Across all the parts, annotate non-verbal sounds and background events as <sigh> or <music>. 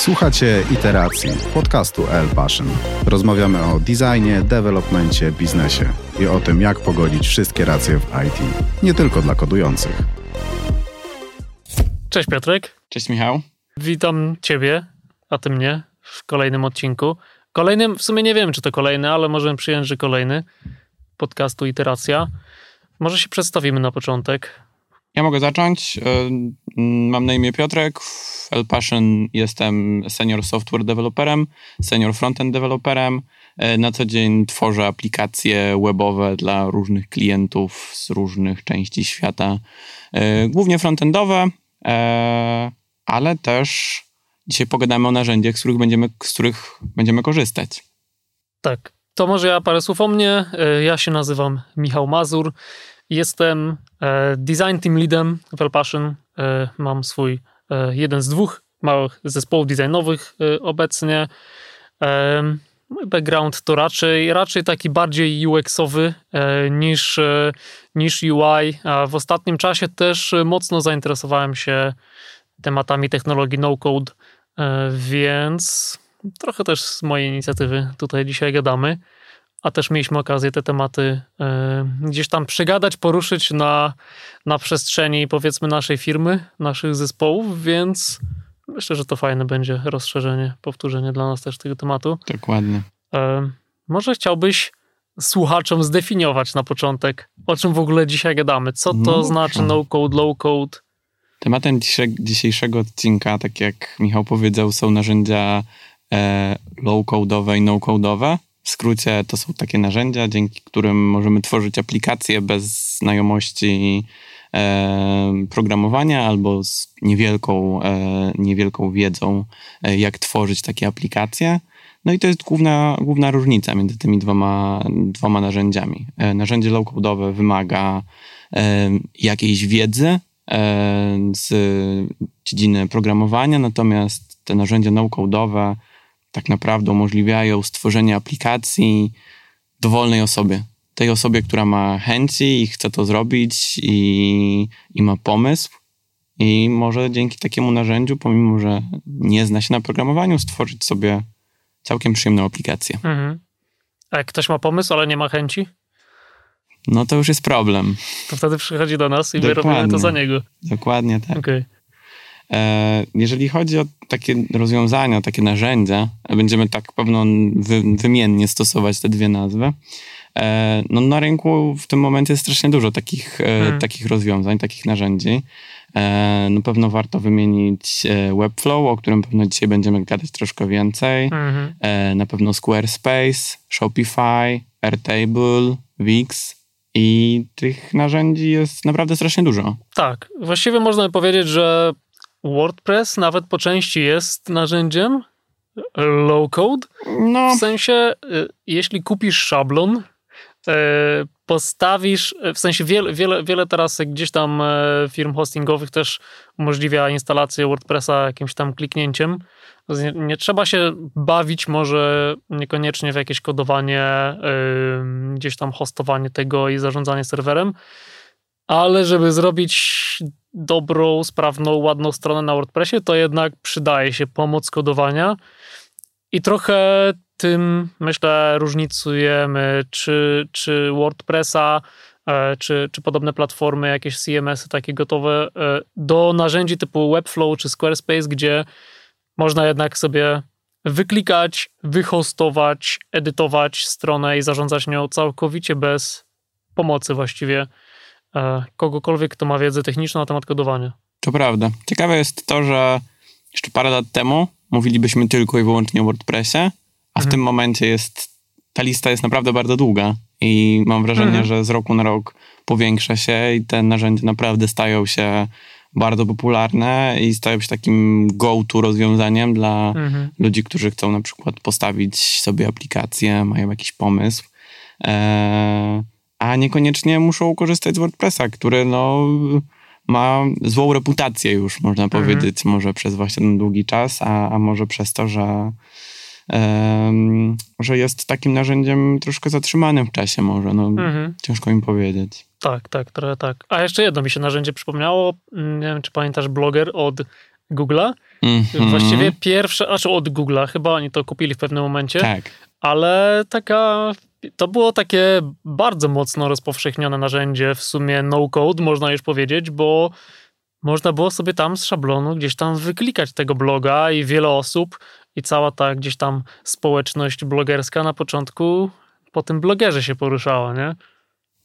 Słuchacie Iteracji, podcastu L Passion. Rozmawiamy o designie, developmencie, biznesie i o tym, jak pogodzić wszystkie racje w IT. Nie tylko dla kodujących. Cześć Piotrek. Cześć Michał. Witam Ciebie, a Ty mnie w kolejnym odcinku. Kolejnym, w sumie nie wiem, czy to kolejny, ale możemy przyjąć, że kolejny podcastu Iteracja. Może się przedstawimy na początek. Ja mogę zacząć. E, mam na imię Piotrek. W El Passion jestem senior software developerem, senior frontend developerem. E, na co dzień tworzę aplikacje webowe dla różnych klientów z różnych części świata. E, głównie frontendowe, ale też dzisiaj pogadamy o narzędziach, z których będziemy, z których będziemy korzystać. Tak. To może ja parę słów o mnie. Ja się nazywam Michał Mazur. Jestem design team leadem w Elpassion. E, mam swój e, jeden z dwóch małych zespołów designowych obecnie. Mój background to raczej, raczej taki bardziej UX-owy niż, niż UI. A w ostatnim czasie też mocno zainteresowałem się tematami technologii no-code, więc trochę też z mojej inicjatywy tutaj dzisiaj gadamy a też mieliśmy okazję te tematy e, gdzieś tam przegadać, poruszyć na, na przestrzeni powiedzmy naszej firmy, naszych zespołów, więc myślę, że to fajne będzie rozszerzenie, powtórzenie dla nas też tego tematu. Dokładnie. E, może chciałbyś słuchaczom zdefiniować na początek, o czym w ogóle dzisiaj gadamy. Co to no, znaczy no-code, low-code? Tematem dzisiejszego odcinka, tak jak Michał powiedział, są narzędzia e, low-code'owe i no-code'owe w skrócie to są takie narzędzia, dzięki którym możemy tworzyć aplikacje bez znajomości e, programowania albo z niewielką, e, niewielką wiedzą, e, jak tworzyć takie aplikacje. No i to jest główna, główna różnica między tymi dwoma, dwoma narzędziami. Narzędzie low-codowe wymaga jakiejś wiedzy z dziedziny programowania, natomiast te narzędzia no-codowe tak naprawdę umożliwiają stworzenie aplikacji dowolnej osobie. Tej osobie, która ma chęci i chce to zrobić i, i ma pomysł. I może dzięki takiemu narzędziu, pomimo że nie zna się na programowaniu, stworzyć sobie całkiem przyjemną aplikację. Mhm. A jak ktoś ma pomysł, ale nie ma chęci? No to już jest problem. To wtedy przychodzi do nas i Dokładnie. my robimy to za niego. Dokładnie tak. Okay. E, jeżeli chodzi o takie rozwiązania, takie narzędzia, będziemy tak pewno wy, wymiennie stosować te dwie nazwy. E, no na rynku w tym momencie jest strasznie dużo takich, e, hmm. takich rozwiązań, takich narzędzi. No pewno warto wymienić Webflow, o którym pewno dzisiaj będziemy gadać troszkę więcej. Hmm. Na pewno Squarespace, Shopify, Airtable, Wix, i tych narzędzi jest naprawdę strasznie dużo. Tak, właściwie można powiedzieć, że WordPress nawet po części jest narzędziem low code. No. W sensie, y, jeśli kupisz szablon, y, postawisz, w sensie wiele, wiele, wiele teraz gdzieś tam e, firm hostingowych też umożliwia instalację WordPressa jakimś tam kliknięciem. Nie, nie trzeba się bawić może niekoniecznie w jakieś kodowanie, gdzieś tam hostowanie tego i zarządzanie serwerem, ale żeby zrobić dobrą, sprawną, ładną stronę na WordPressie, to jednak przydaje się pomoc kodowania. I trochę tym, myślę, różnicujemy, czy, czy WordPressa, e, czy, czy podobne platformy, jakieś CMS-y takie gotowe e, do narzędzi typu Webflow czy Squarespace, gdzie można jednak sobie wyklikać, wyhostować, edytować stronę i zarządzać nią całkowicie bez pomocy właściwie kogokolwiek, kto ma wiedzę techniczną na temat kodowania. To prawda. Ciekawe jest to, że jeszcze parę lat temu mówilibyśmy tylko i wyłącznie o WordPressie, a w mhm. tym momencie jest ta lista jest naprawdę bardzo długa i mam wrażenie, mhm. że z roku na rok powiększa się i te narzędzia naprawdę stają się bardzo popularne i stają się takim go-to rozwiązaniem dla mhm. ludzi, którzy chcą na przykład postawić sobie aplikację, mają jakiś pomysł. Eee, a niekoniecznie muszą korzystać z WordPressa, który no, ma złą reputację już, można mhm. powiedzieć, może przez właśnie ten długi czas, a, a może przez to, że, um, że jest takim narzędziem troszkę zatrzymanym w czasie może, no mhm. ciężko im powiedzieć. Tak, tak, trochę tak. A jeszcze jedno mi się narzędzie przypomniało, nie wiem, czy pamiętasz bloger od Google'a, Mm-hmm. Właściwie pierwsze, znaczy od Google'a, chyba oni to kupili w pewnym momencie. Tak. Ale taka, to było takie bardzo mocno rozpowszechnione narzędzie, w sumie no-code, można już powiedzieć, bo można było sobie tam z szablonu gdzieś tam wyklikać tego bloga i wiele osób i cała ta gdzieś tam społeczność blogerska na początku po tym blogerze się poruszała, nie?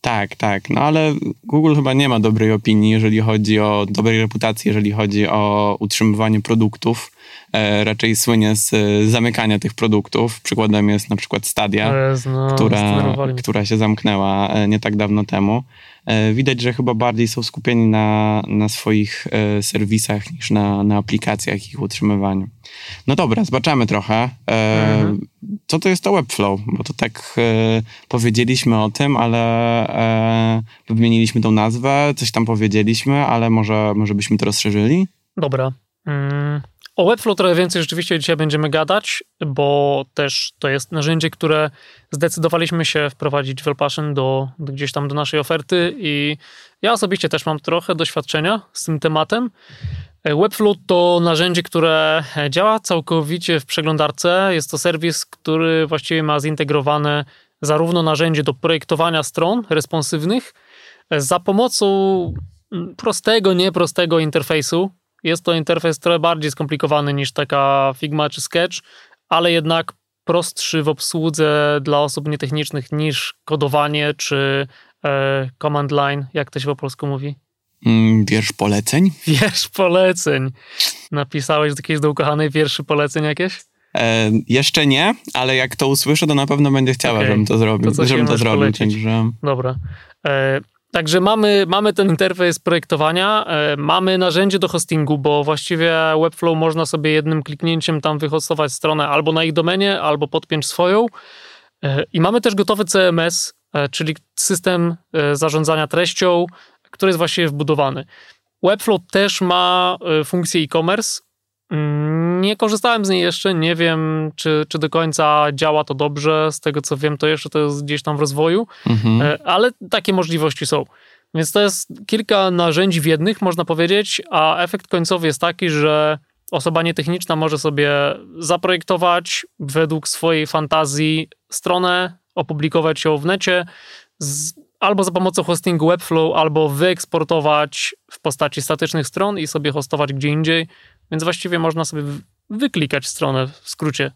Tak, tak. No ale Google chyba nie ma dobrej opinii, jeżeli chodzi o dobrej reputacji, jeżeli chodzi o utrzymywanie produktów. E, raczej słynie z e, zamykania tych produktów. Przykładem jest na przykład Stadia, no, która, która się zamknęła e, nie tak dawno temu. E, widać, że chyba bardziej są skupieni na, na swoich e, serwisach niż na, na aplikacjach i ich utrzymywaniu. No dobra, zobaczymy trochę. E, mhm. Co to jest to Webflow? Bo to tak powiedzieliśmy o tym, ale wymieniliśmy tą nazwę, coś tam powiedzieliśmy, ale może, może byśmy to rozszerzyli? Dobra. Mm. O Webflow trochę więcej rzeczywiście dzisiaj będziemy gadać, bo też to jest narzędzie, które zdecydowaliśmy się wprowadzić w Elpassion do, do gdzieś tam do naszej oferty i ja osobiście też mam trochę doświadczenia z tym tematem. Webflow to narzędzie, które działa całkowicie w przeglądarce. Jest to serwis, który właściwie ma zintegrowane zarówno narzędzie do projektowania stron responsywnych za pomocą prostego, nieprostego interfejsu, jest to interfejs trochę bardziej skomplikowany niż taka Figma czy Sketch, ale jednak prostszy w obsłudze dla osób nietechnicznych niż kodowanie czy e, command line, jak to się po polsku mówi? Mm, wiersz poleceń? <laughs> Wiersz poleceń. Napisałeś jakieś do ukochanej wierszy poleceń jakieś? E, jeszcze nie, ale jak to usłyszę, to na pewno będzie chciała, okay. żebym to zrobił. To żebym to zrobił. Także... Dobra. E, Także mamy, mamy ten interfejs projektowania, e, mamy narzędzie do hostingu, bo właściwie Webflow można sobie jednym kliknięciem tam wyhostować stronę albo na ich domenie, albo podpiąć swoją. E, I mamy też gotowy CMS, e, czyli system zarządzania treścią, który jest właściwie wbudowany. Webflow też ma funkcję e-commerce, Mm, nie korzystałem z niej jeszcze, nie wiem, czy, czy do końca działa to dobrze. Z tego co wiem, to jeszcze to jest gdzieś tam w rozwoju, mhm. E, ale takie możliwości są. Więc to jest kilka narzędzi w jednych, można powiedzieć, a efekt końcowy jest taki, że osoba nietechniczna może sobie zaprojektować według swojej fantazji stronę, opublikować ją w necie, z, albo za pomocą hostingu Webflow, albo wyeksportować w postaci statycznych stron i sobie hostować gdzie indziej. Więc właściwie można sobie wyklikać stronę w skrócie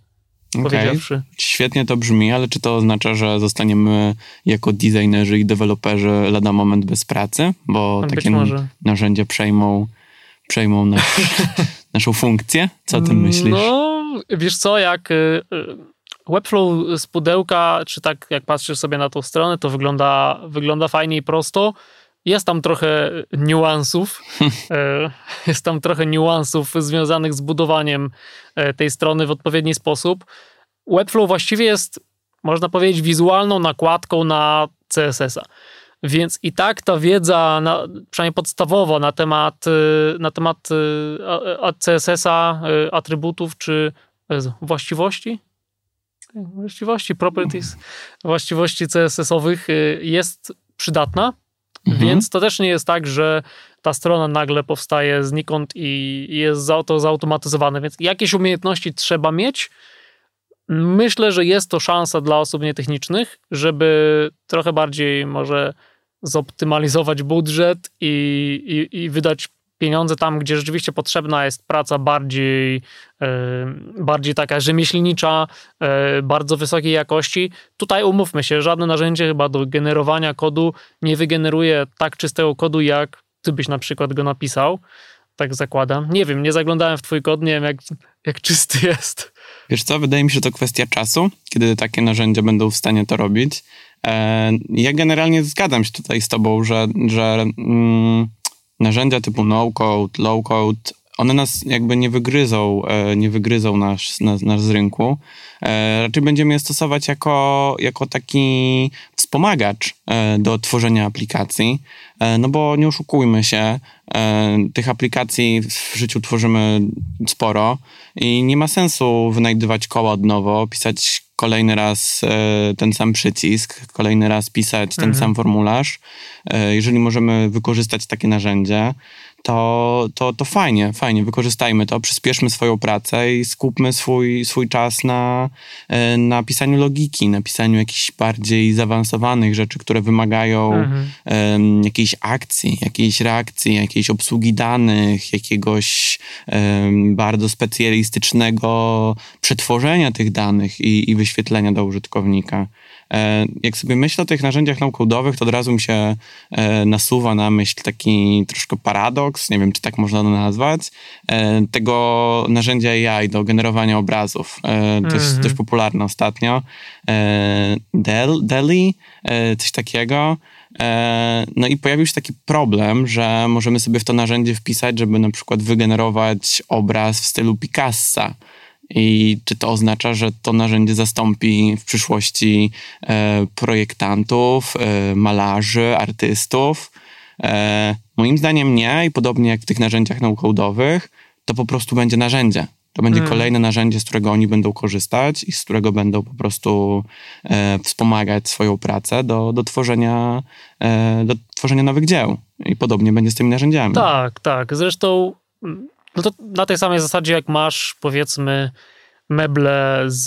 okay. powiedziawszy. Świetnie to brzmi, ale czy to oznacza, że zostaniemy jako designerzy i deweloperzy lada moment bez pracy? Bo Być takie może. narzędzia przejmą, przejmą nasz, <laughs> naszą funkcję? Co o tym myślisz? No, wiesz co, jak y, y, Webflow z pudełka, czy tak jak patrzysz sobie na tą stronę, to wygląda, wygląda fajnie i prosto. Jest tam trochę niuansów. <laughs> E, jest tam trochę niuansów związanych z budowaniem e, tej strony w odpowiedni sposób. Webflow właściwie jest, można powiedzieć, wizualną nakładką na CSS-a. Więc i tak ta wiedza, na, przynajmniej podstawowa na temat, e, na temat CSS-a, atrybutów czy właściwości, właściwości, properties, właściwości CSS-owych jest przydatna. Mhm. Więc to też nie jest tak, że ta strona nagle powstaje znikąd i jest to zautomatyzowane. Więc jakieś umiejętności trzeba mieć. Myślę, że jest to szansa dla osób nietechnicznych, żeby trochę bardziej może zoptymalizować budżet i, i, i wydać pieniądze tam, gdzie rzeczywiście potrzebna jest praca bardziej, e, bardziej taka rzemieślnicza, e, bardzo wysokiej jakości. Tutaj umówmy się, żadne narzędzie chyba do generowania kodu nie wygeneruje tak czystego kodu, jak ty byś na przykład go napisał. Tak zakładam. Nie wiem, nie zaglądałem w twój kod, nie wiem jak, jak czysty <laughs> jest. Wiesz co, wydaje mi się, że to kwestia czasu, kiedy takie narzędzia będą w stanie to robić. E, ja generalnie zgadzam się tutaj z tobą, że, że mm, narzędzia typu no-code, low-code, one nas jakby nie wygryzą, e, nie wygryzą nas, nas, nas z rynku. E, raczej będziemy je stosować jako, jako taki wspomagacz e, do tworzenia aplikacji, no bo nie oszukujmy się, tych aplikacji w życiu tworzymy sporo i nie ma sensu wynajdywać koła od nowo, pisać kolejny raz e, ten sam przycisk, kolejny raz pisać ten mhm. sam formularz. E, jeżeli możemy wykorzystać takie narzędzie, to, to, to fajnie, fajnie, wykorzystajmy to, przyspieszmy swoją pracę i skupmy swój, swój czas na, e, na pisaniu logiki, na pisaniu jakichś bardziej zaawansowanych rzeczy, które wymagają mhm. um, jakiejś akcji, jakiejś reakcji, jakiejś obsługi danych, jakiegoś um, bardzo specjalistycznego przetworzenia tych danych i, i wyświetlenia do użytkownika. E, jak sobie myślę o tych narzędziach naukodowych, to od razu mi się e, nasuwa na myśl taki troszkę paradoks, nie wiem, czy tak można to nazwać, e, tego narzędzia AI do generowania obrazów. To jest mhm. dość popularne ostatnio. Deli, coś takiego. No i pojawił się taki problem, że możemy sobie w to narzędzie wpisać, żeby na przykład wygenerować obraz w stylu Picassa. I czy to oznacza, że to narzędzie zastąpi w przyszłości e, projektantów, e, malarzy, artystów? E, moim zdaniem nie i podobnie jak w tych narzędziach naukodowych, to po prostu będzie narzędzie. To będzie hmm. kolejne narzędzie, z którego oni będą korzystać i z którego będą po prostu e, wspomagać swoją pracę do, do, tworzenia, e, do tworzenia nowych dzieł. I podobnie będzie z tymi narzędziami. Tak, tak. Zresztą no to na tej samej zasadzie, jak masz powiedzmy meble z,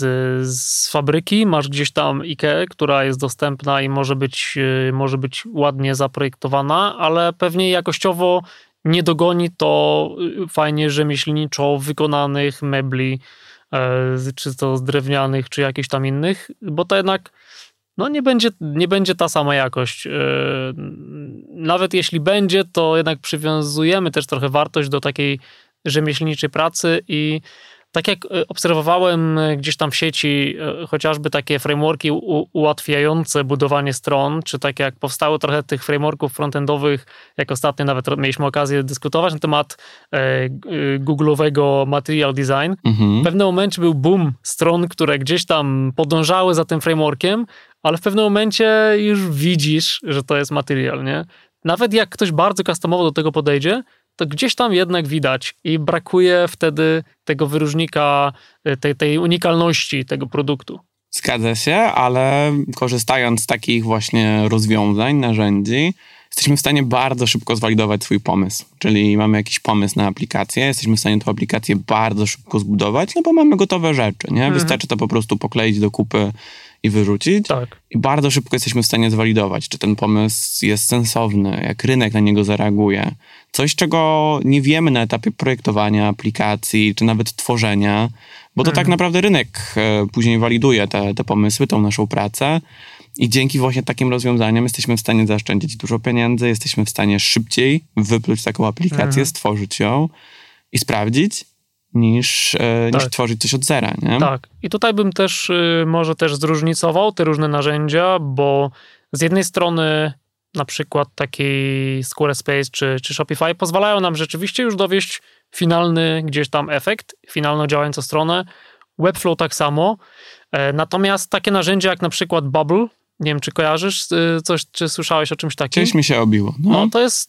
z fabryki, masz gdzieś tam IKEA, która jest dostępna i może być, y, może być ładnie zaprojektowana, ale pewnie jakościowo nie dogoni to y, fajnie rzemieślniczo wykonanych mebli, e, czy to z drewnianych, czy jakichś tam innych, bo to jednak no nie będzie, nie będzie ta sama jakość. Nawet jeśli będzie, to jednak przywiązujemy też trochę wartość do takiej rzemieślniczej pracy i tak jak e, obserwowałem e, gdzieś tam w sieci e, chociażby takie frameworki ułatwiające budowanie stron, czy tak jak powstało trochę tych frameworków frontendowych, jak ostatnio nawet mieliśmy okazję dyskutować na temat Google'owego Material Design. Mhm. W pewnym momencie był boom stron, które gdzieś tam podążały za tym frameworkiem, ale w pewnym momencie już widzisz, że to jest material, nie? Nawet jak ktoś bardzo customowo do tego podejdzie, to gdzieś tam jednak widać i brakuje wtedy tego wyróżnika, y, tej, tej unikalności tego produktu. Zgadza się, ale korzystając z takich właśnie rozwiązań, narzędzi, jesteśmy w stanie bardzo szybko zwalidować swój pomysł. Czyli mamy jakiś pomysł na aplikację, jesteśmy w stanie tę aplikację bardzo szybko zbudować, no bo mamy gotowe rzeczy, nie? Mhm. Wystarczy to po prostu pokleić do kupy i wyrzucić. Tak. I bardzo szybko jesteśmy w stanie zwalidować, czy ten pomysł jest sensowny, jak rynek na niego zareaguje. Coś, czego nie wiemy na etapie projektowania aplikacji, czy nawet tworzenia, bo to tak mhm. naprawdę rynek e, później waliduje te, te pomysły, tą naszą pracę. I dzięki właśnie takim rozwiązaniom jesteśmy w stanie zaoszczędzić dużo pieniędzy, jesteśmy w stanie szybciej wypluć taką aplikację, mhm. stworzyć ją i sprawdzić, niż, e, tak. niż tworzyć coś od zera. Nie? Tak. I tutaj bym też y, może też zróżnicował te różne narzędzia, bo z jednej strony na przykład taki Squarespace czy, czy Shopify pozwalają nam rzeczywiście już dowieść finalny gdzieś tam efekt, finalną działającą stronę. Webflow tak samo. E, natomiast takie narzędzia jak na przykład Bubble, nie wiem, czy kojarzysz y, coś, czy słyszałeś o czymś takim? Gdzieś mi się obiło. No. no. to jest,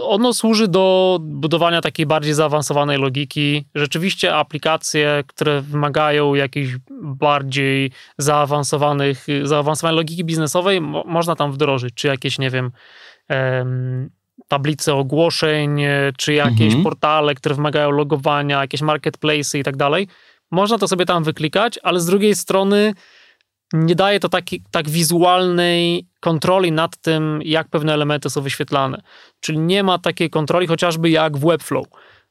ono służy do budowania takiej bardziej zaawansowanej logiki. Rzeczywiście aplikacje, które wymagają jakiejś bardziej zaawansowanych, zaawansowanej logiki biznesowej, mo można tam wdrożyć, czy jakieś, nie wiem, em, tablice ogłoszeń, czy jakieś mhm. portale, które wymagają logowania, jakieś marketplace i tak dalej. Można to sobie tam wyklikać, ale z drugiej strony nie daje to taki, tak wizualnej kontroli nad tym, jak pewne elementy są wyświetlane. Czyli nie ma takiej kontroli chociażby jak w Webflow.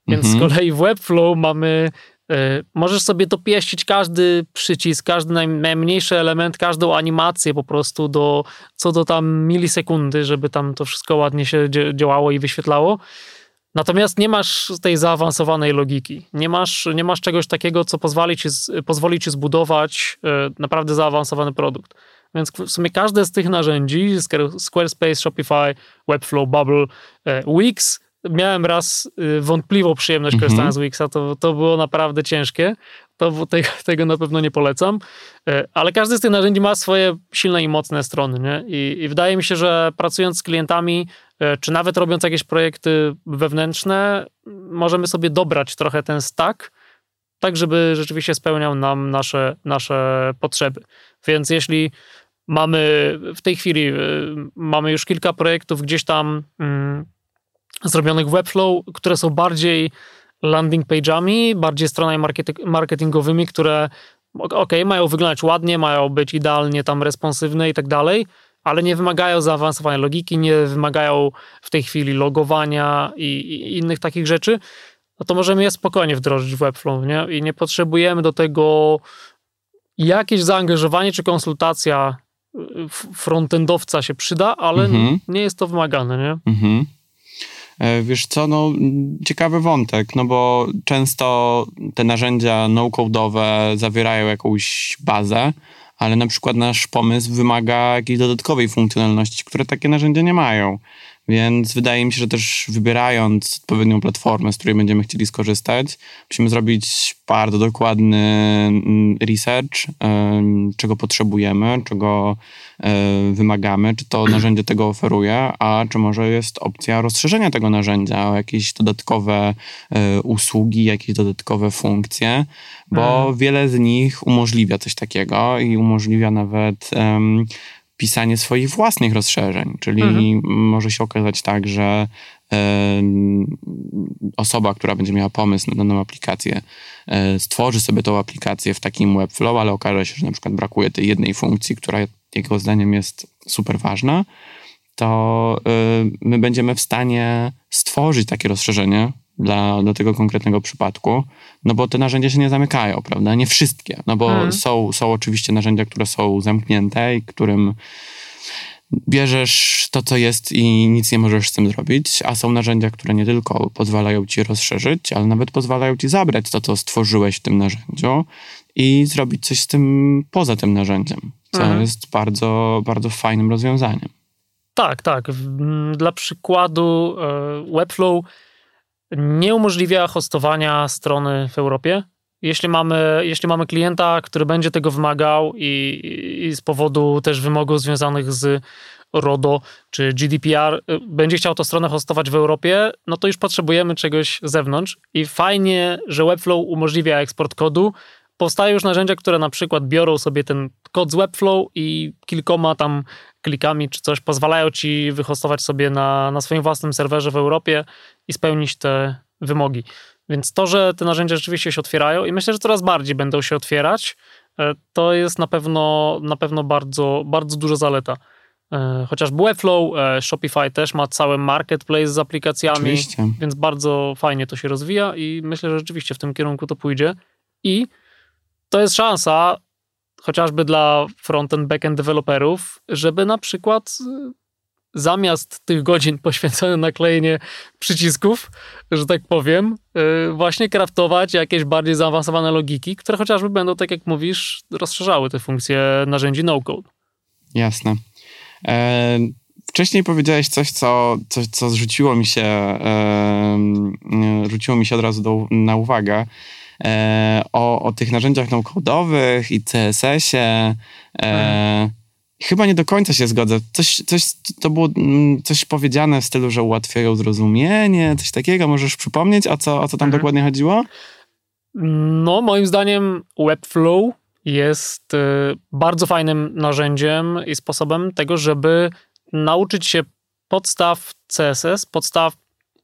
Więc mhm. z kolei w Webflow mamy y, możesz sobie dopieścić każdy przycisk, każdy najmniejszy element, każdą animację po prostu do, co do tam milisekundy, żeby tam to wszystko ładnie się działało i wyświetlało. Natomiast nie masz tej zaawansowanej logiki. Nie masz, nie masz czegoś takiego, co pozwoli ci, pozwoli ci zbudować e, naprawdę zaawansowany produkt. Więc w sumie każde z tych narzędzi, Squarespace, Shopify, Webflow, Bubble, e, Wix, miałem raz e, wątpliwą przyjemność mhm. korzystania z Wixa, to, to było naprawdę ciężkie, to tego, tego na pewno nie polecam, ale każdy z tych narzędzi ma swoje silne i mocne strony, nie? I, I, wydaje mi się, że pracując z klientami, czy nawet robiąc jakieś projekty wewnętrzne, możemy sobie dobrać trochę ten stack, tak żeby rzeczywiście spełniał nam nasze, nasze potrzeby. Więc jeśli mamy w tej chwili, e, mamy już kilka projektów gdzieś tam mm, zrobionych Webflow, które są bardziej landing page'ami, bardziej stronami marketingowymi, które ok, mają wyglądać ładnie, mają być idealnie tam responsywne i tak dalej, ale nie wymagają zaawansowania logiki, nie wymagają w tej chwili logowania i, i innych takich rzeczy, no to możemy je spokojnie wdrożyć w Webflow, nie? I nie potrzebujemy do tego jakieś zaangażowanie czy konsultacja y, frontendowca się przyda, ale mhm. nie jest to wymagane, nie? Mhm. E, wiesz co, no ciekawy wątek, no bo często te narzędzia no-code'owe zawierają jakąś bazę, ale na przykład nasz pomysł wymaga jakiejś dodatkowej funkcjonalności, które takie narzędzia nie mają. Więc wydaje mi się, że też wybierając odpowiednią platformę, z której będziemy chcieli skorzystać, musimy zrobić bardzo dokładny mm, research, czego potrzebujemy, czego e, wymagamy, czy to narzędzie tego oferuje, a czy może jest opcja rozszerzenia tego narzędzia o jakieś dodatkowe e, usługi, jakieś dodatkowe funkcje, bo hmm. wiele z nich umożliwia coś takiego i umożliwia nawet pisanie swoich własnych rozszerzeń, czyli mhm. może się okazać tak, że osoba, która będzie miała pomysł na daną aplikację, e, stworzy sobie tą aplikację w takim Webflow, ale okaże się, że na przykład brakuje tej jednej funkcji, która jego zdaniem jest super ważna, to e, my będziemy w stanie stworzyć takie rozszerzenie dla, dla tego konkretnego przypadku, no bo te narzędzia się nie zamykają, prawda? Nie wszystkie, no bo hmm. są, są oczywiście narzędzia, które są zamknięte i którym bierzesz to, co jest i nic nie możesz z tym zrobić, a są narzędzia, które nie tylko pozwalają ci rozszerzyć, ale nawet pozwalają ci zabrać to, co stworzyłeś w tym narzędziu i zrobić coś z tym poza tym narzędziem, co hmm. jest bardzo, bardzo fajnym rozwiązaniem. Tak, tak. Dla przykładu e, Webflow nie umożliwia hostowania strony w Europie. Jeśli mamy, jeśli mamy klienta, który będzie tego wymagał i, i z powodu też wymogów związanych z RODO czy GDPR y, będzie chciał tę stronę hostować w Europie, no to już potrzebujemy czegoś z zewnątrz i fajnie, że Webflow umożliwia eksport kodu. Powstają już narzędzia, które na przykład biorą sobie ten kod z Webflow i kilkoma tam klikami czy coś pozwalają ci wyhostować sobie na, na swoim własnym serwerze w Europie i spełnić te wymogi. Więc to, że te narzędzia rzeczywiście się otwierają i myślę, że coraz bardziej będą się otwierać, e, to jest na pewno, na pewno bardzo, bardzo duża zaleta. E, chociażby Webflow, e, Shopify też ma cały marketplace z aplikacjami, Oczywiście. więc bardzo fajnie to się rozwija i myślę, że rzeczywiście w tym kierunku to pójdzie. I to jest szansa chociażby dla front-end, back-end deweloperów, żeby na przykład y, zamiast tych godzin <laughs> poświęconych na klejenie przycisków, że tak powiem, y, właśnie kraftować jakieś bardziej zaawansowane logiki, które chociażby będą, tak jak mówisz, rozszerzały te funkcje narzędzi no-code. Jasne. E, wcześniej powiedziałeś coś, co, coś, co zrzuciło mi się, e, rzuciło mi się od razu do, na uwagę o, o tych narzędziach no-codowych i CSS-ie. E, Chyba nie do końca się zgodzę. Coś, coś, to było mm, coś powiedziane w stylu, że ułatwiają zrozumienie, coś takiego. Możesz przypomnieć, o co, o co tam mhm. dokładnie chodziło? No, moim zdaniem Webflow jest y, bardzo fajnym narzędziem i sposobem tego, żeby nauczyć się podstaw CSS, podstaw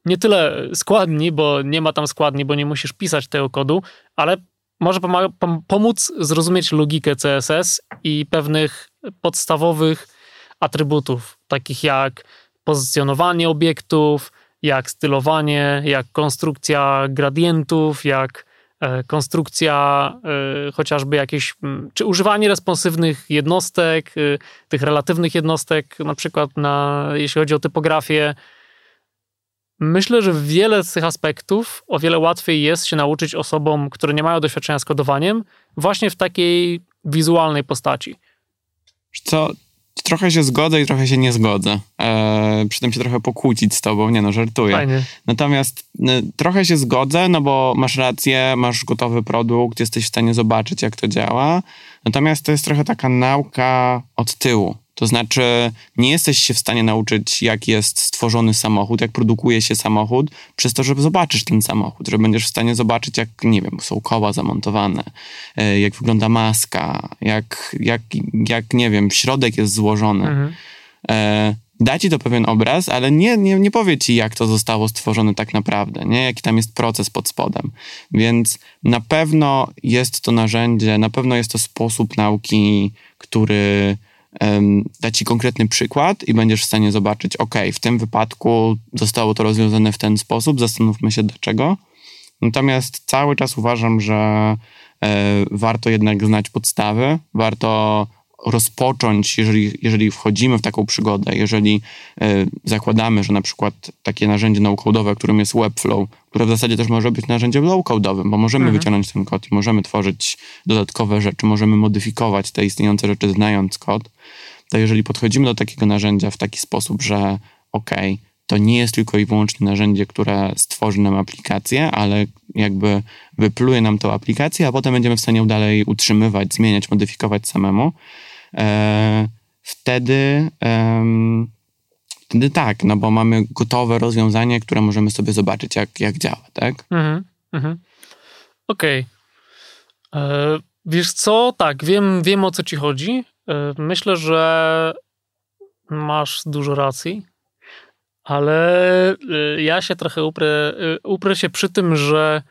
nie tyle składni, bo nie ma tam składni, bo nie musisz pisać tego kodu, ale może pomóc zrozumieć logikę CSS i pewnych podstawowych atrybutów, takich jak pozycjonowanie obiektów, jak stylowanie, jak konstrukcja gradientów, jak e, konstrukcja e, chociażby jakieś, czy używanie responsywnych jednostek, e, tych relatywnych jednostek, na przykład na, jeśli chodzi o typografię, Myślę, że wiele z tych aspektów o wiele łatwiej jest się nauczyć osobom, które nie mają doświadczenia z kodowaniem, właśnie w takiej wizualnej postaci. Co, trochę się zgodzę i trochę się nie zgodzę. Eee, przy tym się trochę pokłócić z tobą, nie no, żartuję. Fajnie. Natomiast y, trochę się zgodzę, no bo masz rację, masz gotowy produkt, jesteś w stanie zobaczyć, jak to działa. Natomiast to jest trochę taka nauka od tyłu. To znaczy, nie jesteś się w stanie nauczyć, jak jest stworzony samochód, jak produkuje się samochód, przez to, żeby zobaczysz ten samochód, że będziesz w stanie zobaczyć, jak, nie wiem, są koła zamontowane, e, jak wygląda maska, jak, jak, jak nie wiem, środek jest złożony. Mhm. E, da ci to pewien obraz, ale nie, nie, nie powie ci, jak to zostało stworzone tak naprawdę, nie? jaki tam jest proces pod spodem. Więc na pewno jest to narzędzie, na pewno jest to sposób nauki, który um, da ci konkretny przykład i będziesz w stanie zobaczyć, ok, w tym wypadku zostało to rozwiązane w ten sposób, zastanówmy się dlaczego. Natomiast cały czas uważam, że e, warto jednak znać podstawy, warto rozpocząć, jeżeli, jeżeli wchodzimy w taką przygodę, jeżeli e, zakładamy, że na przykład takie narzędzie no-codowe, którym jest Webflow, które w zasadzie też może być narzędziem low-codowym, bo możemy mhm. wyciągnąć ten kod i możemy tworzyć dodatkowe rzeczy, możemy modyfikować te istniejące rzeczy znając kod, to jeżeli podchodzimy do takiego narzędzia w taki sposób, że ok, to nie jest tylko i wyłącznie narzędzie, które stworzy nam aplikację, ale jakby wypluje nam tą aplikację, a potem będziemy w stanie ją dalej utrzymywać, zmieniać, modyfikować samemu, wtedy, e, wtedy tak, no bo mamy gotowe rozwiązanie, które możemy sobie zobaczyć, jak, jak działa, tak? Mhm, mhm. Okej. Okay. E, wiesz co? Tak, wiem, wiem o co ci chodzi. E, myślę, że masz dużo racji, ale ja się trochę uprę, uprę się przy tym, że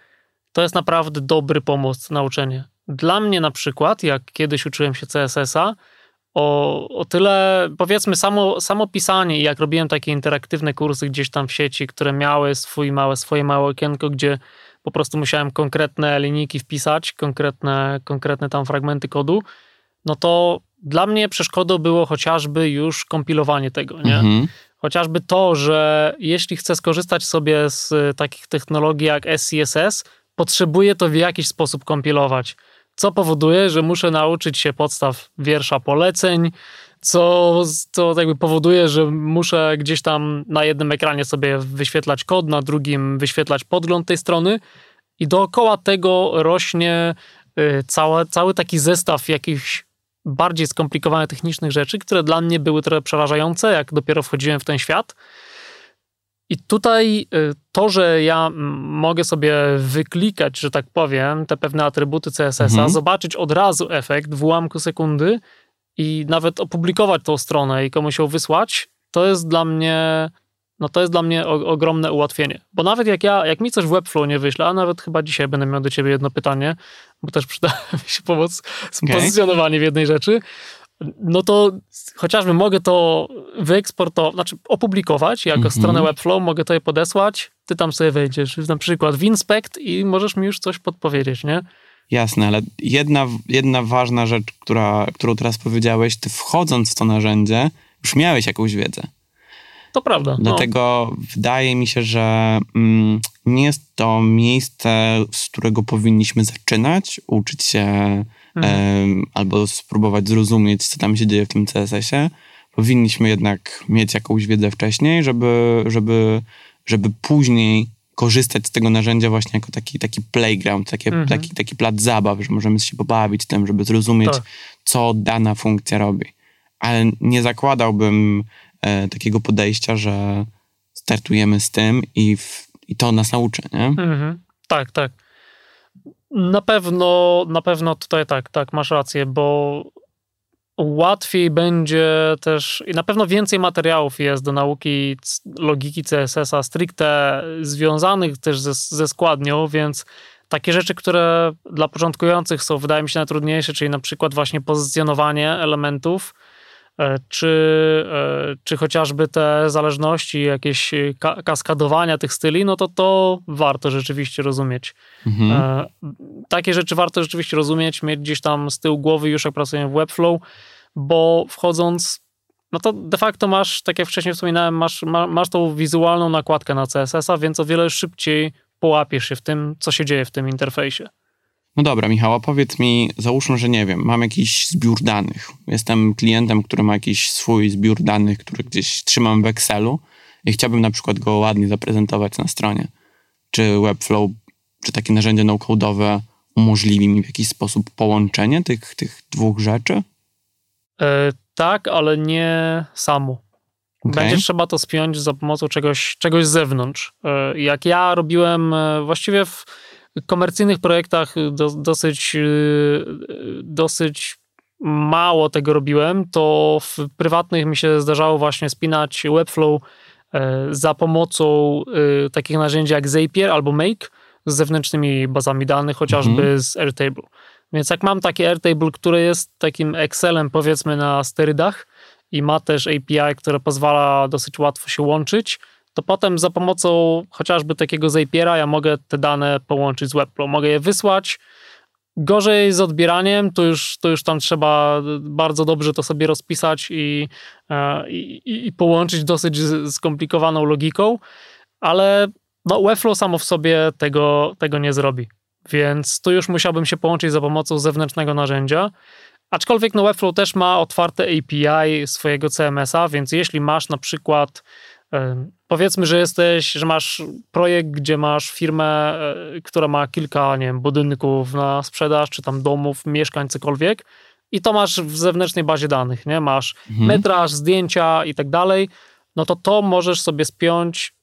to jest naprawdę dobry pomost nauczenie. Dla mnie na przykład, jak kiedyś uczyłem się CSS-a, o, o tyle, powiedzmy, samo, samo pisanie, jak robiłem takie interaktywne kursy gdzieś tam w sieci, które miały swój małe, swoje małe okienko, gdzie po prostu musiałem konkretne linijki wpisać, konkretne, konkretne tam fragmenty kodu, no to dla mnie przeszkodą było chociażby już kompilowanie tego, nie? Mhm. Chociażby to, że jeśli chcę skorzystać sobie z takich technologii jak SCSS, potrzebuję to w jakiś sposób kompilować co powoduje, że muszę nauczyć się podstaw wiersza poleceń, co, co jakby powoduje, że muszę gdzieś tam na jednym ekranie sobie wyświetlać kod, na drugim wyświetlać podgląd tej strony i dookoła tego rośnie y, cała, cały taki zestaw jakichś bardziej skomplikowanych technicznych rzeczy, które dla mnie były trochę przerażające, jak dopiero wchodziłem w ten świat. I tutaj y, to, że ja mogę sobie wyklikać, że tak powiem, te pewne atrybuty CSS-a, mhm. zobaczyć od razu efekt w ułamku sekundy i nawet opublikować tą stronę i komuś ją wysłać, to jest dla mnie, no to jest dla mnie ogromne ułatwienie. Bo nawet jak ja, jak mi coś w Webflow nie wyśle, a nawet chyba dzisiaj będę miał do ciebie jedno pytanie, bo też przyda <laughs> mi się pomoc z okay. pozycjonowaniem w jednej rzeczy, no to chociażby mogę to wyeksportować, znaczy opublikować jako mm -hmm. stronę Webflow, mogę to je podesłać, ty tam sobie wejdziesz, na przykład w Inspect i możesz mi już coś podpowiedzieć, nie? Jasne, ale jedna, jedna ważna rzecz, która, którą teraz powiedziałeś, ty wchodząc w to narzędzie, już miałeś jakąś wiedzę. To prawda. No. Dlatego no. wydaje mi się, że mm, nie jest to miejsce, z którego powinniśmy zaczynać, uczyć się mhm. albo spróbować zrozumieć, co tam się dzieje w tym CSS-ie, powinniśmy jednak mieć jakąś wiedzę wcześniej, żeby, żeby, żeby później korzystać z tego narzędzia właśnie jako taki, taki playground, takie, mhm. taki, taki plac zabaw, że możemy się pobawić tym, żeby zrozumieć, tak. co dana funkcja robi. Ale nie zakładałbym e, takiego podejścia, że startujemy z tym i, w, i to nas nauczy, nie? Mhm. Tak, tak. Na pewno, na pewno tutaj tak, tak, masz rację, bo łatwiej będzie też i na pewno więcej materiałów jest do nauki logiki CSS-a stricte związanych też ze, ze składnią, więc takie rzeczy, które dla początkujących są, wydaje mi się, najtrudniejsze, czyli na przykład właśnie pozycjonowanie elementów, czy, e, czy chociażby te zależności, jakieś kaskadowania tych styli, no to to warto rzeczywiście rozumieć. Mhm. E, takie rzeczy warto rzeczywiście rozumieć, mieć gdzieś tam z tyłu głowy już jak pracujemy w Webflow, bo wchodząc, no to de facto masz, tak jak wcześniej wspominałem, masz, masz tą wizualną nakładkę na CSS-a, więc o wiele szybciej połapiesz się w tym, co się dzieje w tym interfejsie. No dobra, Michał, powiedz mi, załóżmy, że nie wiem, mam jakiś zbiór danych. Jestem klientem, który ma jakiś swój zbiór danych, który gdzieś trzymam w Excelu i chciałbym na przykład go ładnie zaprezentować na stronie. Czy Webflow, czy takie narzędzie no-codowe umożliwi mi w jakiś sposób połączenie tych, tych dwóch rzeczy? E, tak, ale nie samo. Okay. Będzie trzeba to spiąć za pomocą czegoś, czegoś z zewnątrz. E, jak ja robiłem e, właściwie w komercyjnych projektach do, dosyć, y, dosyć mało tego robiłem, to w prywatnych mi się zdarzało właśnie spinać Webflow e, za pomocą takich narzędzi jak Zapier albo Make z zewnętrznymi bazami danych, chociażby mhm. z Airtable. Więc jak mam taki Airtable, który jest takim Excelem powiedzmy na sterydach i ma też API, które pozwala dosyć łatwo się łączyć, to potem za pomocą chociażby takiego Zapiera ja mogę te dane połączyć z Webflow. Mogę je wysłać. Gorzej z odbieraniem, to już, to już tam trzeba bardzo dobrze to sobie rozpisać i, e, i, i połączyć dosyć skomplikowaną logiką, ale no, Webflow samo w sobie tego, tego nie zrobi. Więc tu już musiałbym się połączyć za pomocą zewnętrznego narzędzia. Aczkolwiek no, Webflow też ma otwarte API swojego CMS-a, więc jeśli masz na przykład Powiedzmy, że jesteś, że masz projekt, gdzie masz firmę, e, która ma kilka, nie wiem, budynków na sprzedaż, czy tam domów, mieszkań, cokolwiek i to masz w zewnętrznej bazie danych, nie? Masz mhm. metraż, zdjęcia i tak dalej, no to to możesz sobie spiąć,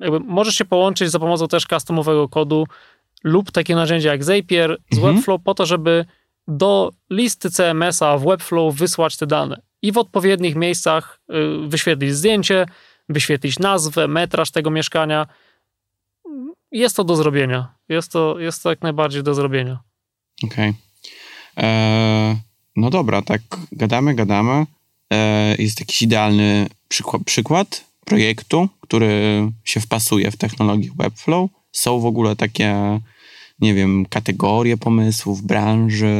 jakby możesz się połączyć za pomocą też customowego kodu lub takie narzędzia jak Zapier z mhm. Webflow po to, żeby do listy CMS-a w Webflow wysłać te dane i w odpowiednich miejscach y, wyświetlić zdjęcie, wyświetlić nazwę, metraż tego mieszkania. Jest to do zrobienia. Jest to, jest to jak najbardziej do zrobienia. Okej. Okay. E, no dobra, tak gadamy, gadamy. E, jest jakiś idealny przykład, przykład projektu, który się wpasuje w technologię Webflow. Są w ogóle takie, nie wiem, kategorie pomysłów, branży,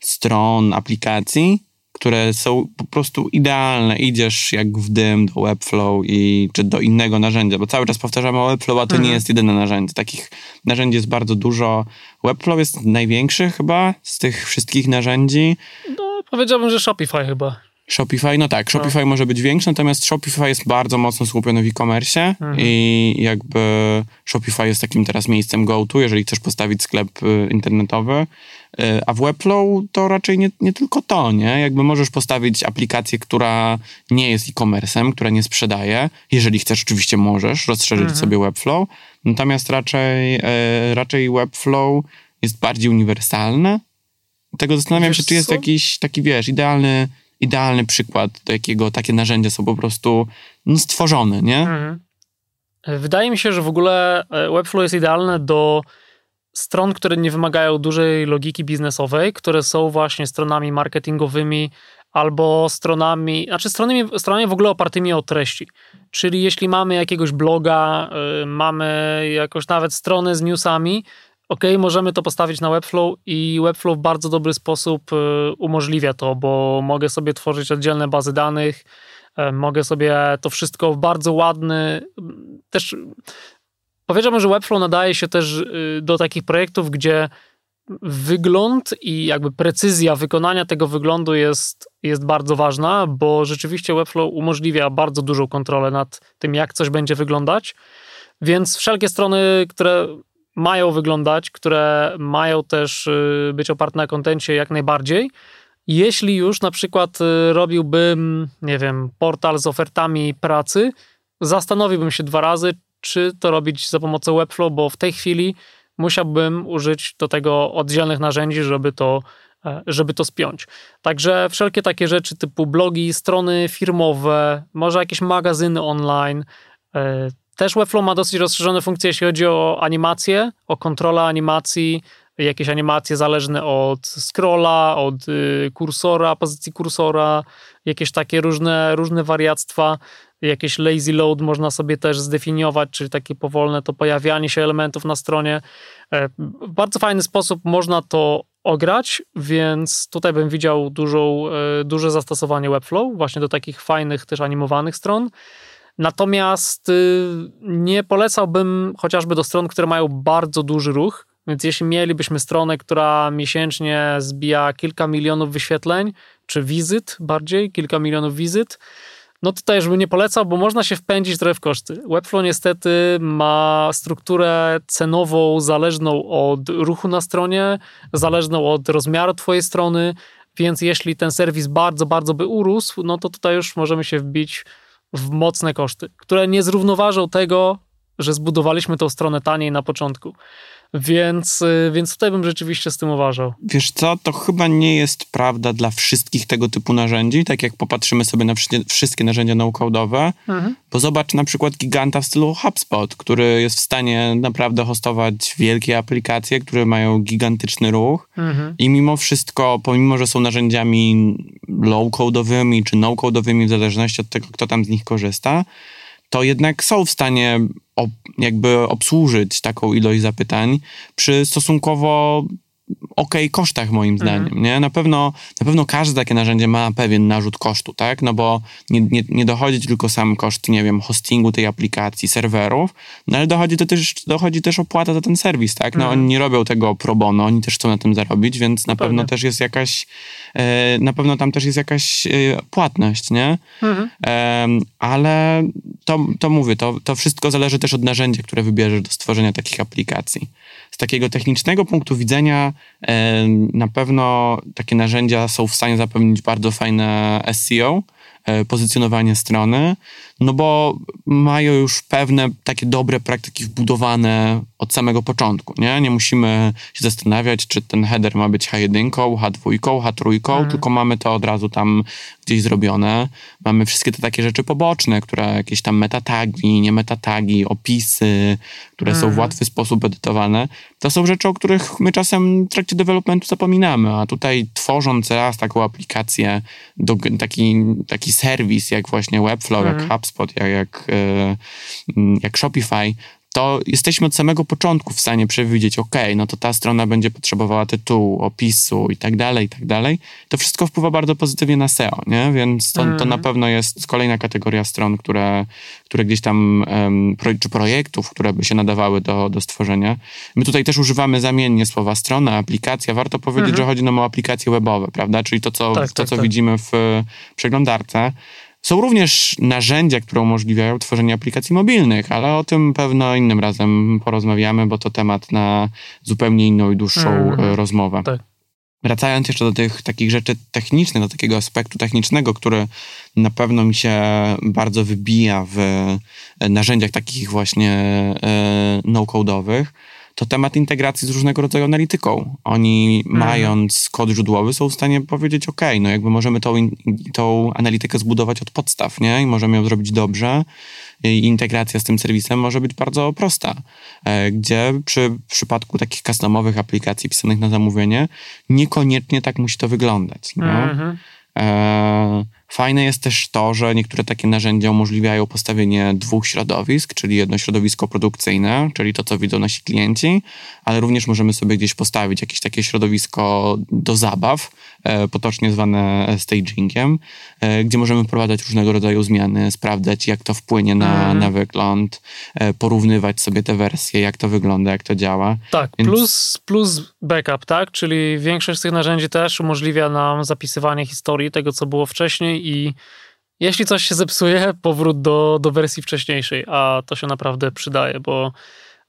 stron, aplikacji, które są po prostu idealne. Idziesz jak w dym do Webflow i, czy do innego narzędzia, bo cały czas powtarzamy o Webflow, a to mhm. nie jest jedyne narzędzie. Takich narzędzi jest bardzo dużo. Webflow jest największy chyba z tych wszystkich narzędzi. No, powiedziałbym, że Shopify chyba. Shopify, no tak, Shopify no. może być większy, natomiast Shopify jest bardzo mocno skupiony w e-commerce mhm. i jakby Shopify jest takim teraz miejscem go-to, jeżeli chcesz postawić sklep y, internetowy. Y, a w Webflow to raczej nie, nie tylko to, nie? Jakby możesz postawić aplikację, która nie jest e-commerce'em, która nie sprzedaje. Jeżeli chcesz, oczywiście możesz rozszerzyć mhm. sobie Webflow. Natomiast raczej, y, raczej Webflow jest bardziej uniwersalne. Tego zastanawiam wiesz się, czy jest co? jakiś taki, wiesz, idealny idealny przykład, do jakiego takie narzędzia są po prostu no, stworzone, nie? Mhm. Wydaje mi się, że w ogóle e, Webflow jest idealne do stron, które nie wymagają dużej logiki biznesowej, które są właśnie stronami marketingowymi albo stronami, znaczy stronami, stronami w ogóle opartymi o treści. Czyli jeśli mamy jakiegoś bloga, y, mamy jakoś nawet strony z newsami, ok, możemy to postawić na Webflow i Webflow w bardzo dobry sposób y, umożliwia to, bo mogę sobie tworzyć oddzielne bazy danych, y, mogę sobie to wszystko w bardzo ładny, też powiedziałbym, że Webflow nadaje się też y, do takich projektów, gdzie wygląd i jakby precyzja wykonania tego wyglądu jest, jest bardzo ważna, bo rzeczywiście Webflow umożliwia bardzo dużą kontrolę nad tym, jak coś będzie wyglądać. Więc wszelkie strony, które mają wyglądać, które mają też y, być oparte na kontencie jak najbardziej. Jeśli już na przykład y, robiłbym, nie wiem, portal z ofertami pracy, zastanowiłbym się dwa razy, czy to robić za pomocą Webflow, bo w tej chwili musiałbym użyć do tego oddzielnych narzędzi, żeby to, e, żeby to spiąć. Także wszelkie takie rzeczy typu blogi, strony firmowe, może jakieś magazyny online, e, też Webflow ma dosyć rozszerzone funkcje, jeśli chodzi o animację, o kontrolę animacji, jakieś animacje zależne od scrolla, od y, kursora, pozycji kursora, jakieś takie różne, różne wariactwa, jakieś lazy load można sobie też zdefiniować, czyli takie powolne to pojawianie się elementów na stronie. E, w bardzo fajny sposób można to ograć, więc tutaj bym widział dużą, e, duże zastosowanie Webflow właśnie do takich fajnych też animowanych stron. Natomiast y, nie polecałbym chociażby do stron, które mają bardzo duży ruch. Więc jeśli mielibyśmy stronę, która miesięcznie zbija kilka milionów wyświetleń, czy wizyt bardziej, kilka milionów wizyt, no też bym nie polecał, bo można się wpędzić trochę w koszty. Webflow niestety ma strukturę cenową zależną od ruchu na stronie, zależną od rozmiaru twojej strony, więc jeśli ten serwis bardzo, bardzo by urósł, no to tutaj już możemy się wbić w mocne koszty, które nie zrównoważą tego, że zbudowaliśmy tą stronę taniej na początku. Więc, y, więc tutaj bym rzeczywiście z tym uważał. Wiesz co, to chyba nie jest prawda dla wszystkich tego typu narzędzi, tak jak popatrzymy sobie na wszystkie narzędzia no-code'owe, mhm. bo zobacz na przykład giganta w stylu HubSpot, który jest w stanie naprawdę hostować wielkie aplikacje, które mają gigantyczny ruch mhm. i mimo wszystko, pomimo, że są narzędziami low-code'owymi czy no-code'owymi, w zależności od tego, kto tam z nich korzysta, to jednak są w stanie jakby obsłużyć taką ilość zapytań przy stosunkowo ok kosztach moim zdaniem, mhm. nie? Na pewno, na pewno każde takie narzędzie ma pewien narzut kosztu, tak? No bo nie, nie, nie dochodzi tylko sam koszt, nie wiem, hostingu tej aplikacji, serwerów, no ale dochodzi, to też, dochodzi też opłata za ten serwis, tak? No mhm. oni nie robią tego pro bono, oni też chcą na tym zarobić, więc na, pewno też jest jakaś, e, na pewno tam też jest jakaś e, płatność, nie? Mhm. Ale to, to mówię, to, to wszystko zależy też od narzędzia, które wybierzesz do stworzenia takich aplikacji. Takiego technicznego punktu widzenia na pewno takie narzędzia są w stanie zapewnić bardzo fajne SEO, e, pozycjonowanie strony, no bo mają już pewne takie dobre praktyki wbudowane od samego początku, nie? Nie musimy się zastanawiać, czy ten header ma być H1, H2, H3, mhm. tylko mamy to od razu tam gdzieś zrobione. Mamy wszystkie te takie rzeczy poboczne, które jakieś tam metatagi, nie metatagi, opisy, które są w mhm. łatwy sposób edytowane. To są rzeczy, o których my czasem w trakcie developmentu zapominamy, a tutaj tworząc raz taką aplikację, do, taki, taki serwis jak właśnie Webflow, mhm. jak HubSpot, jak, jak, e, jak Shopify, to jesteśmy od samego początku w stanie przewidzieć, ok, no to ta strona będzie potrzebowała tytułu, opisu i tak dalej, i tak dalej. To wszystko wpływa bardzo pozytywnie na SEO, nie? Więc to, mm. to na mhm. pewno jest kolejna kategoria stron, które, które gdzieś tam, um, pro, czy projektów, które by się nadawały do, do stworzenia. My tutaj też używamy zamiennie słowa strona, aplikacja. Warto powiedzieć, mm -hmm. że chodzi nam o aplikacje webowe, prawda? Czyli to, co, tak, to, tak, co tak. widzimy w przeglądarce. Są również narzędzia, które umożliwiają tworzenie aplikacji mobilnych, ale o tym pewno innym razem porozmawiamy, bo to temat na zupełnie inną i dłuższą mm. rozmowę. Tak. Wracając jeszcze do tych takich rzeczy technicznych, do takiego aspektu technicznego, który na pewno mi się bardzo wybija w e, narzędziach takich właśnie e, no-codowych, to temat integracji z różnego rodzaju analityką. Oni mhm. mając kod źródłowy są w stanie powiedzieć, ok, no jakby możemy tą, tą analitykę zbudować od podstaw, nie? I możemy ją zrobić dobrze. I integracja z tym serwisem może być bardzo prosta, e, gdzie przy w przypadku takich customowych aplikacji pisanych na zamówienie niekoniecznie tak musi to wyglądać. Mhm. E, fajne jest też to, że niektóre takie narzędzia umożliwiają postawienie dwóch środowisk, czyli jedno środowisko produkcyjne, czyli to, co widzą nasi klienci, ale również możemy sobie gdzieś postawić jakieś takie środowisko do zabaw, e, potocznie zwane stagingiem, e, gdzie możemy wprowadzać różnego rodzaju zmiany, sprawdzać, jak to wpłynie na, mm. na wygląd, porównywać sobie te wersje, jak to wygląda, jak to działa. Tak, Więc... plus, plus backup, tak? Czyli większość z tych narzędzi też umożliwia nam zapisywanie historii tego, co było wcześniej i jeśli coś się zepsuje, powrót do, do wersji wcześniejszej, a to się naprawdę przydaje, bo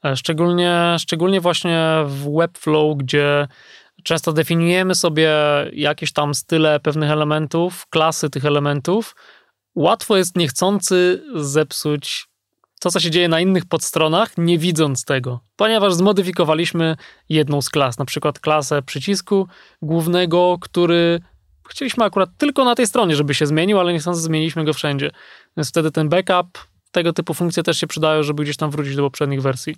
e, szczególnie, szczególnie właśnie w Webflow, gdzie często definiujemy sobie jakieś tam style pewnych elementów, klasy tych elementów, łatwo jest niechcący zepsuć to, co się dzieje na innych podstronach, nie widząc tego, ponieważ zmodyfikowaliśmy jedną z klas, na przykład klasę przycisku głównego, który chcieliśmy akurat tylko na tej stronie, żeby się zmienił, ale niechcący zmieniliśmy go wszędzie. Więc wtedy ten backup, tego typu funkcje też się przydają, żeby gdzieś tam wrócić do poprzednich wersji.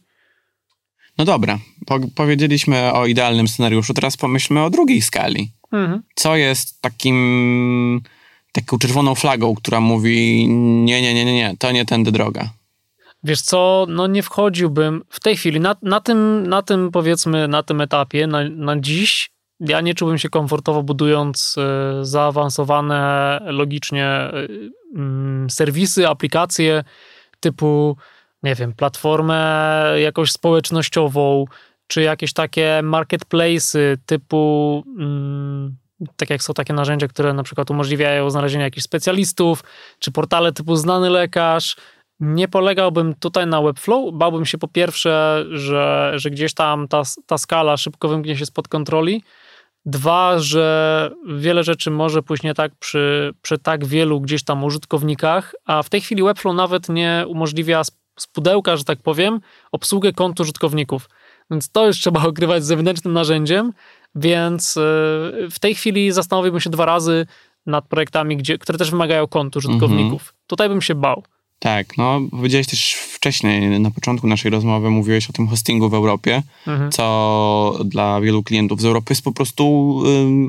No dobra, po powiedzieliśmy o idealnym scenariuszu, teraz pomyślmy o drugiej skali. Mhm. Co jest takim taką czerwoną flagą, która mówi nie, nie, nie, nie, nie, to nie tędy droga. Wiesz co, no nie wchodziłbym w tej chwili, na, na, tym, na tym powiedzmy, na tym etapie, na, na dziś, ja nie czułbym się komfortowo budując y, zaawansowane logicznie y, y, serwisy, aplikacje typu, nie wiem, platformę jakąś społecznościową, czy jakieś takie marketplace'y typu, mm, tak jak są takie narzędzia, które na przykład umożliwiają znalezienie jakichś specjalistów, czy portale typu znany lekarz, nie polegałbym tutaj na Webflow. Bałbym się po pierwsze, że, że gdzieś tam ta, ta skala szybko wymknie się spod kontroli. Dwa, że wiele rzeczy może pójść nie tak przy, przy tak wielu gdzieś tam użytkownikach, a w tej chwili Webflow nawet nie umożliwia z pudełka, że tak powiem, obsługę kont użytkowników. Więc to już trzeba <laughs> okrywać zewnętrznym narzędziem, więc e, w tej chwili zastanowiłbym się dwa razy nad projektami, gdzie, które też wymagają kontu użytkowników. Mhm. Tutaj bym się bał. Tak, no powiedziałeś też wcześniej, na początku naszej rozmowy mówiłeś o tym hostingu w Europie, mhm. co dla wielu klientów z Europy jest po prostu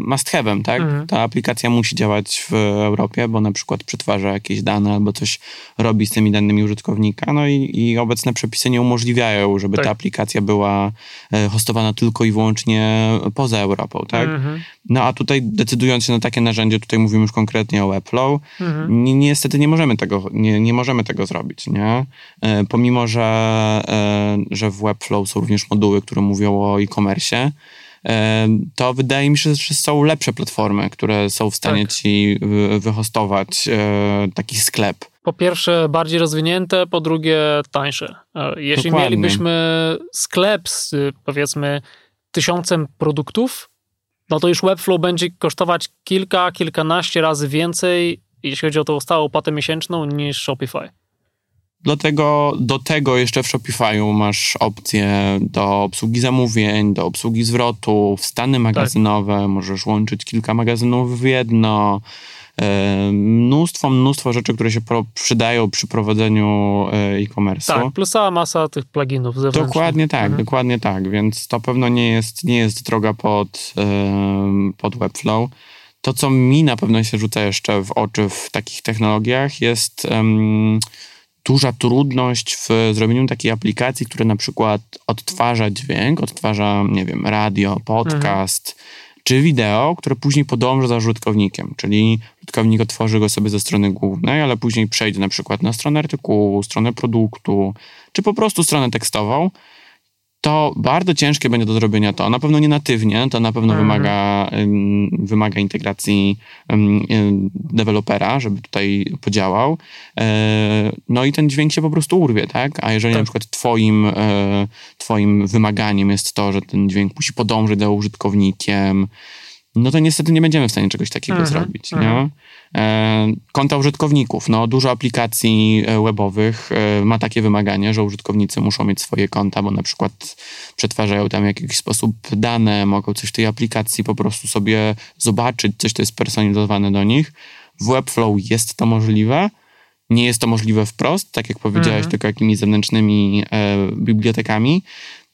must have'em, tak? Mhm. Ta aplikacja musi działać w Europie, bo na przykład przetwarza jakieś dane albo coś robi z tymi danymi użytkownika, no i, i obecne przepisy nie umożliwiają, żeby tak. ta aplikacja była e, hostowana tylko i wyłącznie poza Europą, tak? Mhm. No a tutaj decydując się na takie narzędzie, tutaj mówimy już konkretnie o Webflow, mhm. ni niestety nie możemy tego, nie, nie możemy tego zrobić, nie? Pomimo, że, e, że w Webflow są również moduły, które mówią o e-commerce, e, to wydaje mi się, że są lepsze platformy, które są w stanie tak. ci wyhostować e, taki sklep. Po pierwsze bardziej rozwinięte, po drugie tańsze. Jeśli Dokładnie. mielibyśmy sklep z powiedzmy tysiącem produktów, no to już Webflow będzie kosztować kilka, kilkanaście razy więcej, jeśli chodzi o tą stałą opłatę miesięczną, niż Shopify. Dlatego do tego jeszcze w Shopify'u masz opcję do obsługi zamówień, do obsługi zwrotów, stany tak. magazynowe, tak. możesz łączyć kilka magazynów w jedno. Mnóstwo, mnóstwo rzeczy, które się przydają przy prowadzeniu e, e-commerce. Tak, plus cała masa tych pluginów zewnętrznych. Dokładnie tak, mhm. dokładnie tak, więc to pewno nie jest, nie jest droga pod, pod Webflow. To, co mi na pewno się rzuca jeszcze w oczy w takich technologiach jest um, duża trudność w zrobieniu takiej aplikacji, która na przykład odtwarza dźwięk, odtwarza, nie wiem, radio, podcast, mhm. czy wideo, które później podąża za użytkownikiem, czyli użytkownik otworzy go sobie ze strony głównej, ale później przejdzie na przykład na stronę artykułu, stronę produktu, czy po prostu stronę tekstową to bardzo ciężkie będzie do zrobienia to. Na pewno nie natywnie, to na pewno mhm. wymaga, wymaga integracji dewelopera, żeby tutaj podziałał. E, no i ten dźwięk się po prostu urwie, tak? A jeżeli tak. na przykład twoim, e, twoim wymaganiem jest to, że ten dźwięk musi podążyć za użytkownikiem, no to niestety nie będziemy w stanie czegoś takiego mhm. zrobić. Nie? Mhm. E, konta użytkowników. No, dużo aplikacji e, webowych e, ma takie wymaganie, że użytkownicy muszą mieć swoje konta, bo na przykład przetwarzają tam w jakiś sposób dane, mogą coś w tej aplikacji po prostu sobie zobaczyć, coś to jest personalizowane do nich. W Webflow jest to możliwe. Nie jest to możliwe wprost, tak jak powiedziałeś, mhm. tylko jakimiś zewnętrznymi e, bibliotekami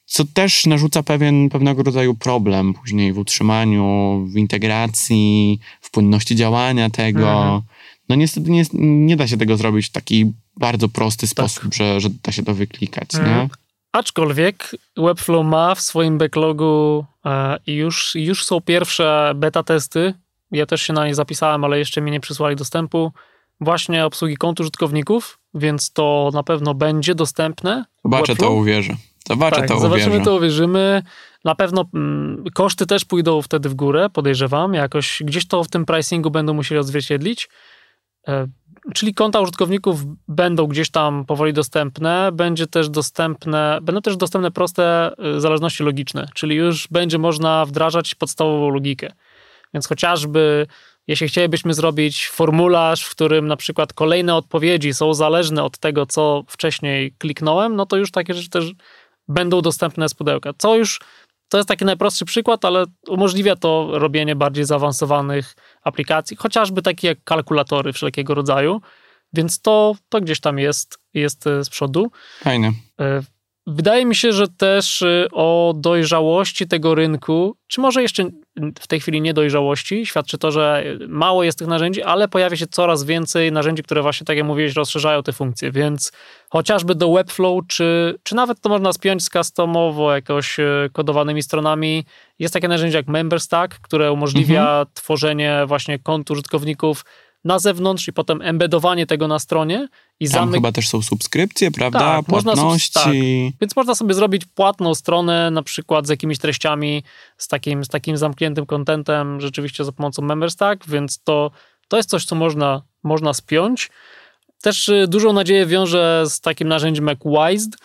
co też narzuca pewien, pewnego rodzaju problem później w utrzymaniu, w integracji, w płynności działania tego. Mhm. No niestety nie, nie da się tego zrobić w taki bardzo prosty tak. sposób, że, że da się to wyklikać, mhm. nie? Aczkolwiek Webflow ma w swoim backlogu e, i już, już są pierwsze beta testy. Ja też się na nie zapisałem, ale jeszcze mi nie przysłali dostępu. Właśnie obsługi kont użytkowników, więc to na pewno będzie dostępne. Zobaczę to, uwierzę. Zobaczę tak, to Zobaczymy, uwierzę. to uwierzymy. Na pewno mm, koszty też pójdą wtedy w górę, podejrzewam. Jakoś gdzieś to w tym pricingu będą musieli odzwierciedlić. E, czyli konta użytkowników będą gdzieś tam powoli dostępne. Będzie też dostępne, będą też dostępne proste y, zależności logiczne, czyli już będzie można wdrażać podstawową logikę. Więc chociażby jeśli chcielibyśmy zrobić formularz, w którym na przykład kolejne odpowiedzi są zależne od tego, co wcześniej kliknąłem, no to już takie rzeczy też będą dostępne z pudełka. Co już to jest taki najprostszy przykład, ale umożliwia to robienie bardziej zaawansowanych aplikacji, chociażby takie jak kalkulatory wszelkiego rodzaju. Więc to, to gdzieś tam jest, jest e, z przodu. Fajne. Wydaje mi się, że też e, o dojrzałości tego rynku, czy może jeszcze w tej chwili niedojrzałości, świadczy to, że mało jest tych narzędzi, ale pojawia się coraz więcej narzędzi, które właśnie, tak jak mówiłeś, rozszerzają te funkcje, więc chociażby do Webflow, czy, czy nawet to można spiąć z customowo jakoś e, kodowanymi stronami. Jest takie narzędzie jak MemberStack, które umożliwia mhm. tworzenie właśnie kont użytkowników na zewnątrz i potem embedowanie tego na stronie. I Tam zamyk... chyba też są subskrypcje, prawda? Tak, Płatności. Można, tak. Więc można sobie zrobić płatną stronę, na przykład z jakimiś treściami, z takim, z takim zamkniętym kontentem, rzeczywiście za pomocą MemberStack, więc to, to jest coś, co można, można spiąć. Też y, dużą nadzieję wiąże z takim narzędziem jak Wised,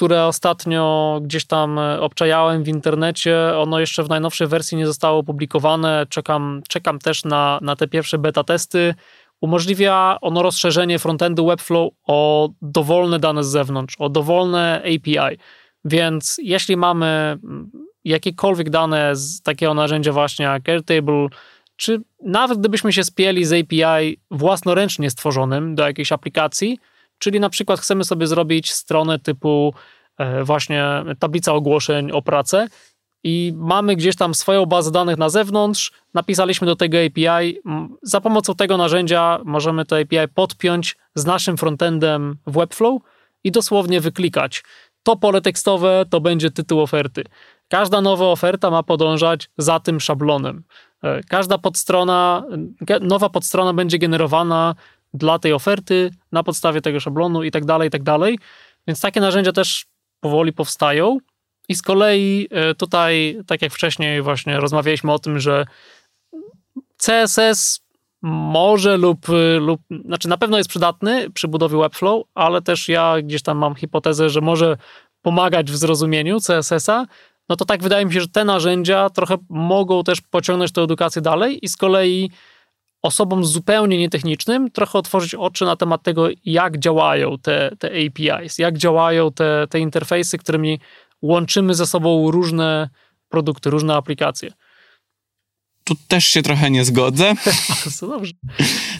które ostatnio gdzieś tam y, obczajałem w internecie. Ono jeszcze w najnowszej wersji nie zostało opublikowane. Czekam, czekam też na, na te pierwsze beta testy. Umożliwia ono rozszerzenie frontendu Webflow o dowolne dane z zewnątrz, o dowolne API. Więc jeśli mamy jakiekolwiek dane z takiego narzędzia właśnie jak Airtable, czy nawet gdybyśmy się spieli z API własnoręcznie stworzonym do jakiejś aplikacji, czyli na przykład chcemy sobie zrobić stronę typu e, właśnie tablica ogłoszeń o pracę i mamy gdzieś tam swoją bazę danych na zewnątrz, napisaliśmy do tego API, za pomocą tego narzędzia możemy to API podpiąć z naszym frontendem w Webflow i dosłownie wyklikać. To pole tekstowe to będzie tytuł oferty. Każda nowa oferta ma podążać za tym szablonem. E, każda podstrona, nowa podstrona będzie generowana dla tej oferty na podstawie tego szablonu i tak dalej, i tak dalej. Więc takie narzędzia też powoli powstają. I z kolei e, tutaj, tak jak wcześniej właśnie rozmawialiśmy o tym, że CSS może lub, lub, znaczy na pewno jest przydatny przy budowie Webflow, ale też ja gdzieś tam mam hipotezę, że może pomagać w zrozumieniu CSS-a, no to tak wydaje mi się, że te narzędzia trochę mogą też pociągnąć tę edukację dalej i z kolei osobom zupełnie nietechnicznym trochę otworzyć oczy na temat tego, jak działają te, te APIs, jak działają te, te interfejsy, którymi łączymy ze sobą różne produkty, różne aplikacje tu też się trochę nie zgodzę. <laughs> Dobrze.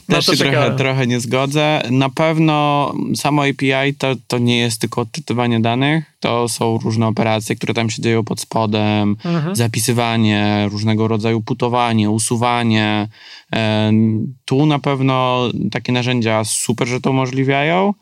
No też się trochę, trochę nie zgodzę. Na pewno samo API to, to nie jest tylko odczytywanie danych, to są różne operacje, które tam się dzieją pod spodem, mhm. zapisywanie, różnego rodzaju putowanie, usuwanie. Tu na pewno takie narzędzia super, że to umożliwiają,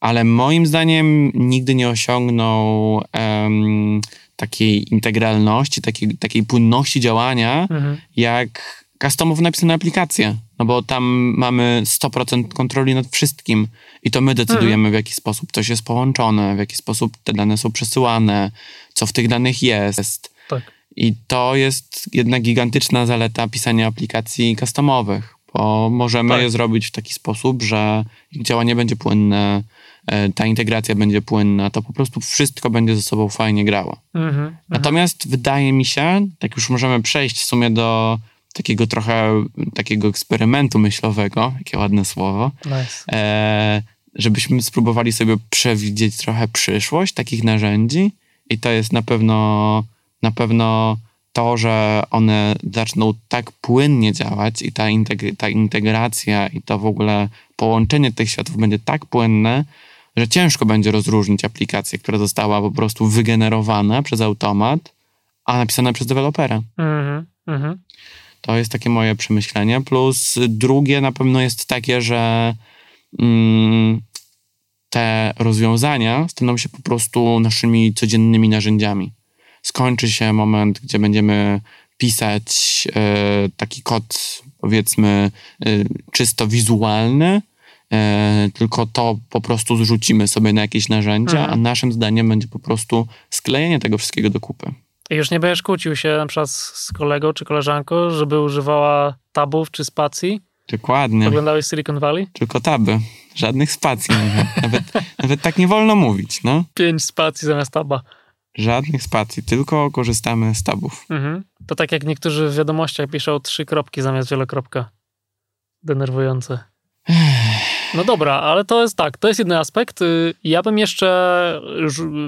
ale moim zdaniem nigdy nie osiągną um, takiej integralności, takiej, takiej płynności działania, mhm. jak customowo napisane aplikacje. No bo tam mamy 100% kontroli nad wszystkim i to my decydujemy, mhm. w jaki sposób coś jest połączone, w jaki sposób te dane są przesyłane, co w tych danych jest. Tak. I to jest jedna gigantyczna zaleta pisania aplikacji customowych, bo możemy tak. je zrobić w taki sposób, że ich działanie będzie płynne, ta integracja będzie płynna, to po prostu wszystko będzie ze sobą fajnie grało. Mm-hmm, Natomiast mm-hmm. wydaje mi się, tak już możemy przejść w sumie do takiego trochę takiego eksperymentu myślowego, jakie ładne słowo, nice. e, żebyśmy spróbowali sobie przewidzieć trochę przyszłość takich narzędzi i to jest na pewno na pewno to, że one zaczną tak płynnie działać i ta, integ- ta integracja i to w ogóle połączenie tych światów będzie tak płynne, że ciężko będzie rozróżnić aplikację, która została po prostu wygenerowana przez automat, a napisana przez dewelopera. Mm -hmm. To jest takie moje przemyślenie. Plus drugie na pewno jest takie, że mm, te rozwiązania staną się po prostu naszymi codziennymi narzędziami. Skończy się moment, gdzie będziemy pisać e, taki kod, powiedzmy, e, czysto wizualny, tylko to po prostu zrzucimy sobie na jakieś narzędzia, mhm. a naszym zdaniem będzie po prostu sklejenie tego wszystkiego do kupy. I już nie będziesz kłócił się na przykład z kolegą czy koleżanką, żeby używała tabów czy spacji? Dokładnie. Oglądałeś Silicon Valley? Tylko taby. Żadnych spacji. nawet, nawet tak nie wolno mówić, no. Pięć spacji zamiast taba. Żadnych spacji, tylko korzystamy z tabów. Mhm. To tak jak niektórzy w wiadomościach piszą trzy kropki zamiast wielokropka. Denerwujące. No dobra, ale to jest tak, to jest jeden aspekt. Y, ja bym jeszcze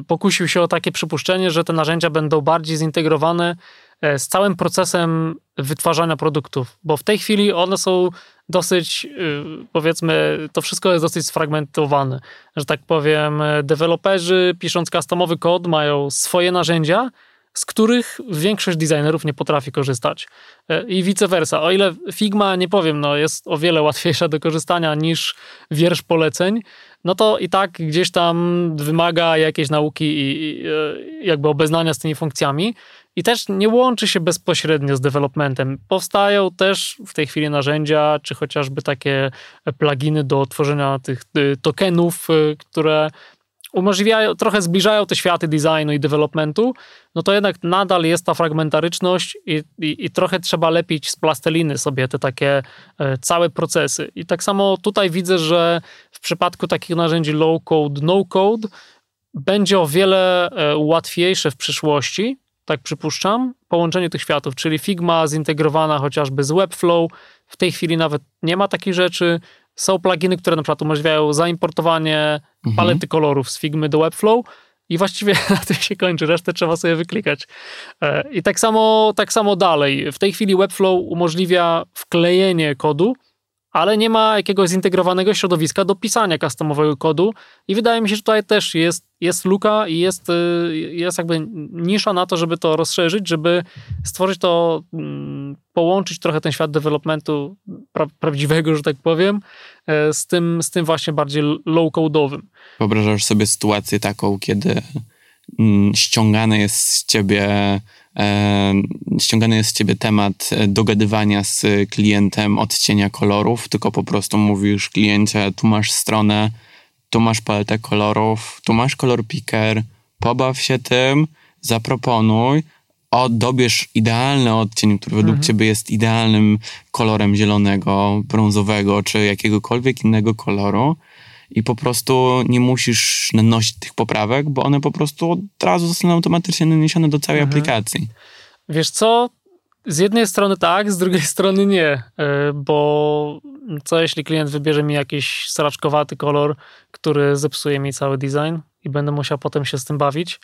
pokusił się o takie przypuszczenie, że te narzędzia będą bardziej zintegrowane e, z całym procesem wytwarzania produktów, bo w tej chwili one są dosyć, y, powiedzmy, to wszystko jest dosyć sfragmentowane. Że tak powiem, deweloperzy pisząc customowy kod mają swoje narzędzia, z których większość designerów nie potrafi korzystać. E, I vice versa. O ile Figma, nie powiem, no, jest o wiele łatwiejsza do korzystania niż wiersz poleceń, no to i tak gdzieś tam wymaga jakiejś nauki i, e, jakby obeznania z tymi funkcjami. I też nie łączy się bezpośrednio z developmentem. Powstają też w tej chwili narzędzia, czy chociażby takie pluginy do tworzenia tych y, tokenów, y, które umożliwiają, trochę zbliżają te światy designu i developmentu, no to jednak nadal jest ta fragmentaryczność i, i, i, trochę trzeba lepić z plasteliny sobie te takie e, całe procesy. I tak samo tutaj widzę, że w przypadku takich narzędzi low code, no code będzie o wiele e, łatwiejsze w przyszłości, tak przypuszczam, połączenie tych światów, czyli Figma zintegrowana chociażby z Webflow, w tej chwili nawet nie ma takich rzeczy, są pluginy, które na przykład umożliwiają zaimportowanie mhm. palety kolorów z Figmy do Webflow i właściwie <laughs> na tym się kończy, resztę trzeba sobie wyklikać. E, I tak samo, tak samo dalej. W tej chwili Webflow umożliwia wklejenie kodu, ale nie ma jakiegoś zintegrowanego środowiska do pisania customowego kodu i wydaje mi się, że tutaj też jest, jest luka i jest, y, jest jakby nisza na to, żeby to rozszerzyć, żeby stworzyć to, mm, połączyć trochę ten świat developmentu pra prawdziwego, że tak powiem, e, z tym, z tym właśnie bardziej low-code'owym. Wyobrażasz sobie sytuację taką, kiedy mm, ściągane jest z ciebie ściągany jest z ciebie temat e, dogadywania z klientem odcienia kolorów, tylko po prostu mówisz kliencie, tu masz stronę, tu masz paletę kolorów, tu masz kolor picker, pobaw się tym, zaproponuj, o, dobierz idealny odcień, który według mhm. ciebie jest idealnym kolorem zielonego, brązowego czy jakiegokolwiek innego koloru i po prostu nie musisz nanosić tych poprawek, bo one po prostu od razu zostaną automatycznie naniesione do całej mhm. aplikacji. Wiesz co? Z jednej strony tak, z drugiej <laughs> strony nie, e, bo co jeśli klient wybierze mi jakiś sraczkowaty kolor, który zepsuje mi cały design i będę musiał potem się z tym bawić?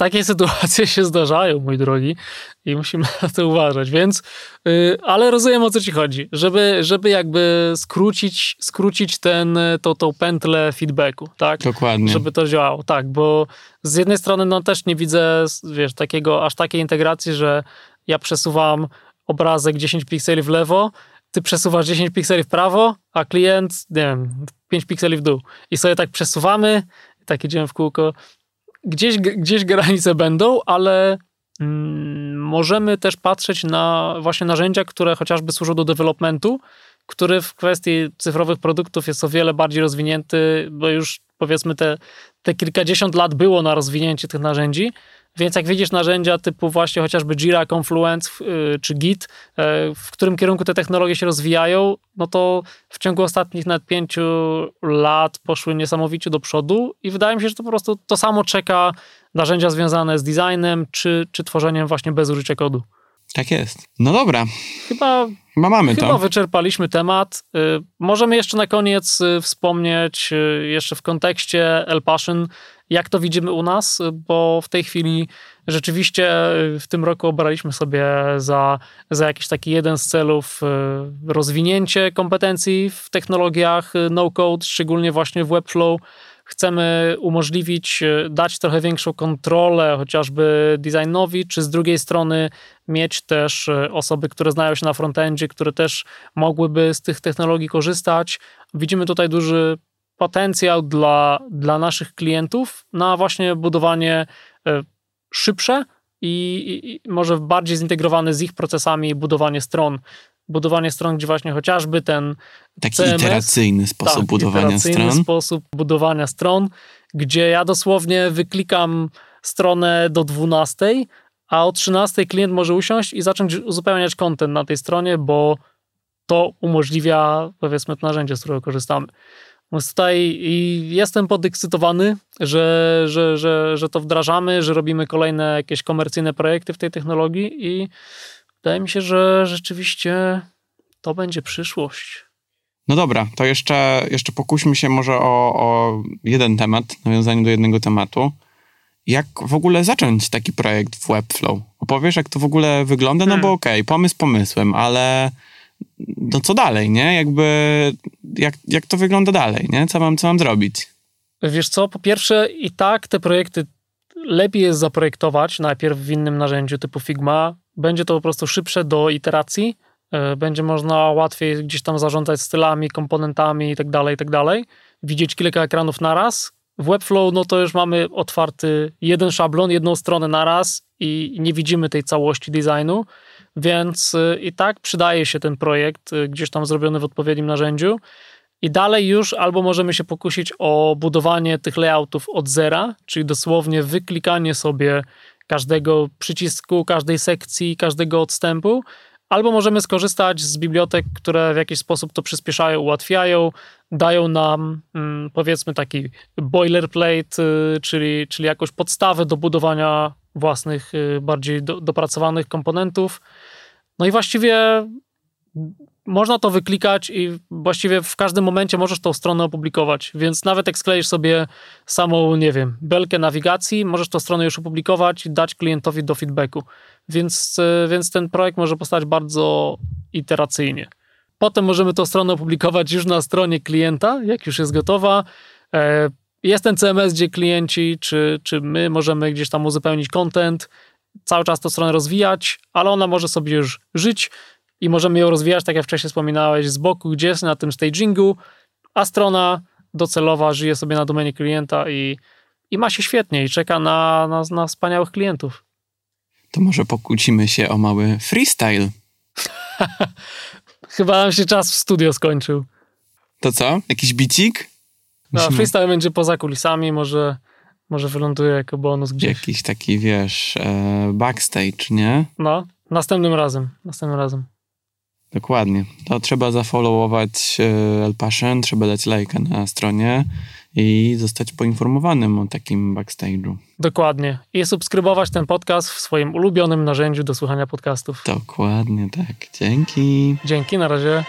Takie sytuacje się zdarzają, mój drogi, i musimy na to uważać, więc, yy, ale rozumiem o co ci chodzi, żeby, żeby jakby skrócić, skrócić ten, to, tą pętlę feedbacku, tak? Dokładnie. Żeby to działało, tak, bo z jednej strony no też nie widzę, wiesz, takiego, aż takiej integracji, że ja przesuwam obrazek 10 pikseli w lewo, ty przesuwasz 10 pikseli w prawo, a klient, nie wiem, 5 pikseli w dół. I sobie tak przesuwamy, tak idziemy w kółko gdzieś, gdzieś granice będą, ale mm, możemy też patrzeć na właśnie narzędzia, które chociażby służą do developmentu, który w kwestii cyfrowych produktów jest o wiele bardziej rozwinięty, bo już powiedzmy te, te kilkadziesiąt lat było na rozwinięcie tych narzędzi, więc jak widzisz narzędzia typu właśnie chociażby Jira, Confluence y, czy Git, y, w którym kierunku te technologie się rozwijają, no to w ciągu ostatnich nawet pięciu lat poszły niesamowicie do przodu i wydaje mi się, że to po prostu to samo czeka narzędzia związane z designem czy, czy tworzeniem właśnie bez użycia kodu. Tak jest. No dobra. Chyba, chyba mamy chyba to. wyczerpaliśmy temat. Y, możemy jeszcze na koniec wspomnieć, jeszcze w kontekście El Passion, jak to widzimy u nas, bo w tej chwili rzeczywiście w tym roku obraliśmy sobie za, za jakiś taki jeden z celów e, rozwinięcie kompetencji w technologiach no-code, szczególnie właśnie w Webflow. Chcemy umożliwić, e, dać trochę większą kontrolę chociażby designowi, czy z drugiej strony mieć też e, osoby, które znają się na frontendzie, które też mogłyby z tych technologii korzystać. Widzimy tutaj duży potencjał dla, dla naszych klientów na właśnie budowanie e, szybsze i, i może bardziej zintegrowane z ich procesami budowanie stron budowanie stron, gdzie właśnie chociażby ten taki CMS, iteracyjny sposób tak, budowania iteracyjny stron. sposób budowania stron, gdzie ja dosłownie wyklikam stronę do 12, a o 13 klient może usiąść i zacząć uzupełniać kontent na tej stronie, bo to umożliwia powiedzmy to narzędzie, z którego korzystamy. Tutaj jestem podekscytowany, że, że, że, że to wdrażamy, że robimy kolejne jakieś komercyjne projekty w tej technologii i wydaje mi się, że rzeczywiście to będzie przyszłość. No dobra, to jeszcze, jeszcze pokuśmy się może o, o jeden temat, nawiązaniu do jednego tematu. Jak w ogóle zacząć taki projekt w Webflow? Opowiesz, jak to w ogóle wygląda? No hmm. bo okej, okay, pomysł pomysłem, ale no co dalej, nie? Jakby, jak, jak to wygląda dalej, nie? Co mam, co mam zrobić? Wiesz co, po pierwsze i tak te projekty lepiej jest zaprojektować najpierw w innym narzędziu typu Figma. Będzie to po prostu szybsze do iteracji, e, będzie można łatwiej gdzieś tam zarządzać stylami, komponentami i tak dalej, i tak. Widzieć kilka ekranów na raz. W Webflow no to już mamy otwarty jeden szablon, jedną stronę na raz i nie widzimy tej całości designu. Więc y, i tak przydaje się ten projekt y, gdzieś tam zrobiony w odpowiednim narzędziu. I dalej już albo możemy się pokusić o budowanie tych layoutów od zera, czyli dosłownie wyklikanie sobie każdego przycisku, każdej sekcji, każdego odstępu, albo możemy skorzystać z bibliotek, które w jakiś sposób to przyspieszają, ułatwiają, dają nam mm, powiedzmy taki boilerplate, y, czyli, czyli jakąś podstawę do budowania własnych, bardziej do, dopracowanych komponentów no i właściwie można to wyklikać i właściwie w każdym momencie możesz tą stronę opublikować. Więc nawet jak skleisz sobie samą, nie wiem, belkę nawigacji, możesz tą stronę już opublikować i dać klientowi do feedbacku. Więc, e, więc ten projekt może powstać bardzo iteracyjnie. Potem możemy tą stronę opublikować już na stronie klienta, jak już jest gotowa. Jest ten CMS, gdzie klienci, czy, czy my możemy gdzieś tam uzupełnić content, cały czas tę stronę rozwijać, ale ona może sobie już żyć i możemy ją rozwijać, tak jak wcześniej wspominałeś, z boku, gdzie jest na tym stagingu, a strona docelowa żyje sobie na domenie klienta i, i ma się świetnie i czeka na, na, na wspaniałych klientów. To może pokłócimy się o mały freestyle. <laughs> Chyba nam się czas w studio skończył. To co? Jakiś bicik? No, freestyle będzie poza kulisami, może, może wyląduje jako bonus gdzieś. Jakiś taki, wiesz, e, backstage, nie? No, następnym razem, następnym razem. Dokładnie. To trzeba zafollowować e, El Passion, trzeba dać lajka na stronie i zostać poinformowanym o takim backstage'u. Dokładnie. I subskrybować ten podcast w swoim ulubionym narzędziu do słuchania podcastów. Dokładnie tak. Dzięki. Dzięki, na razie.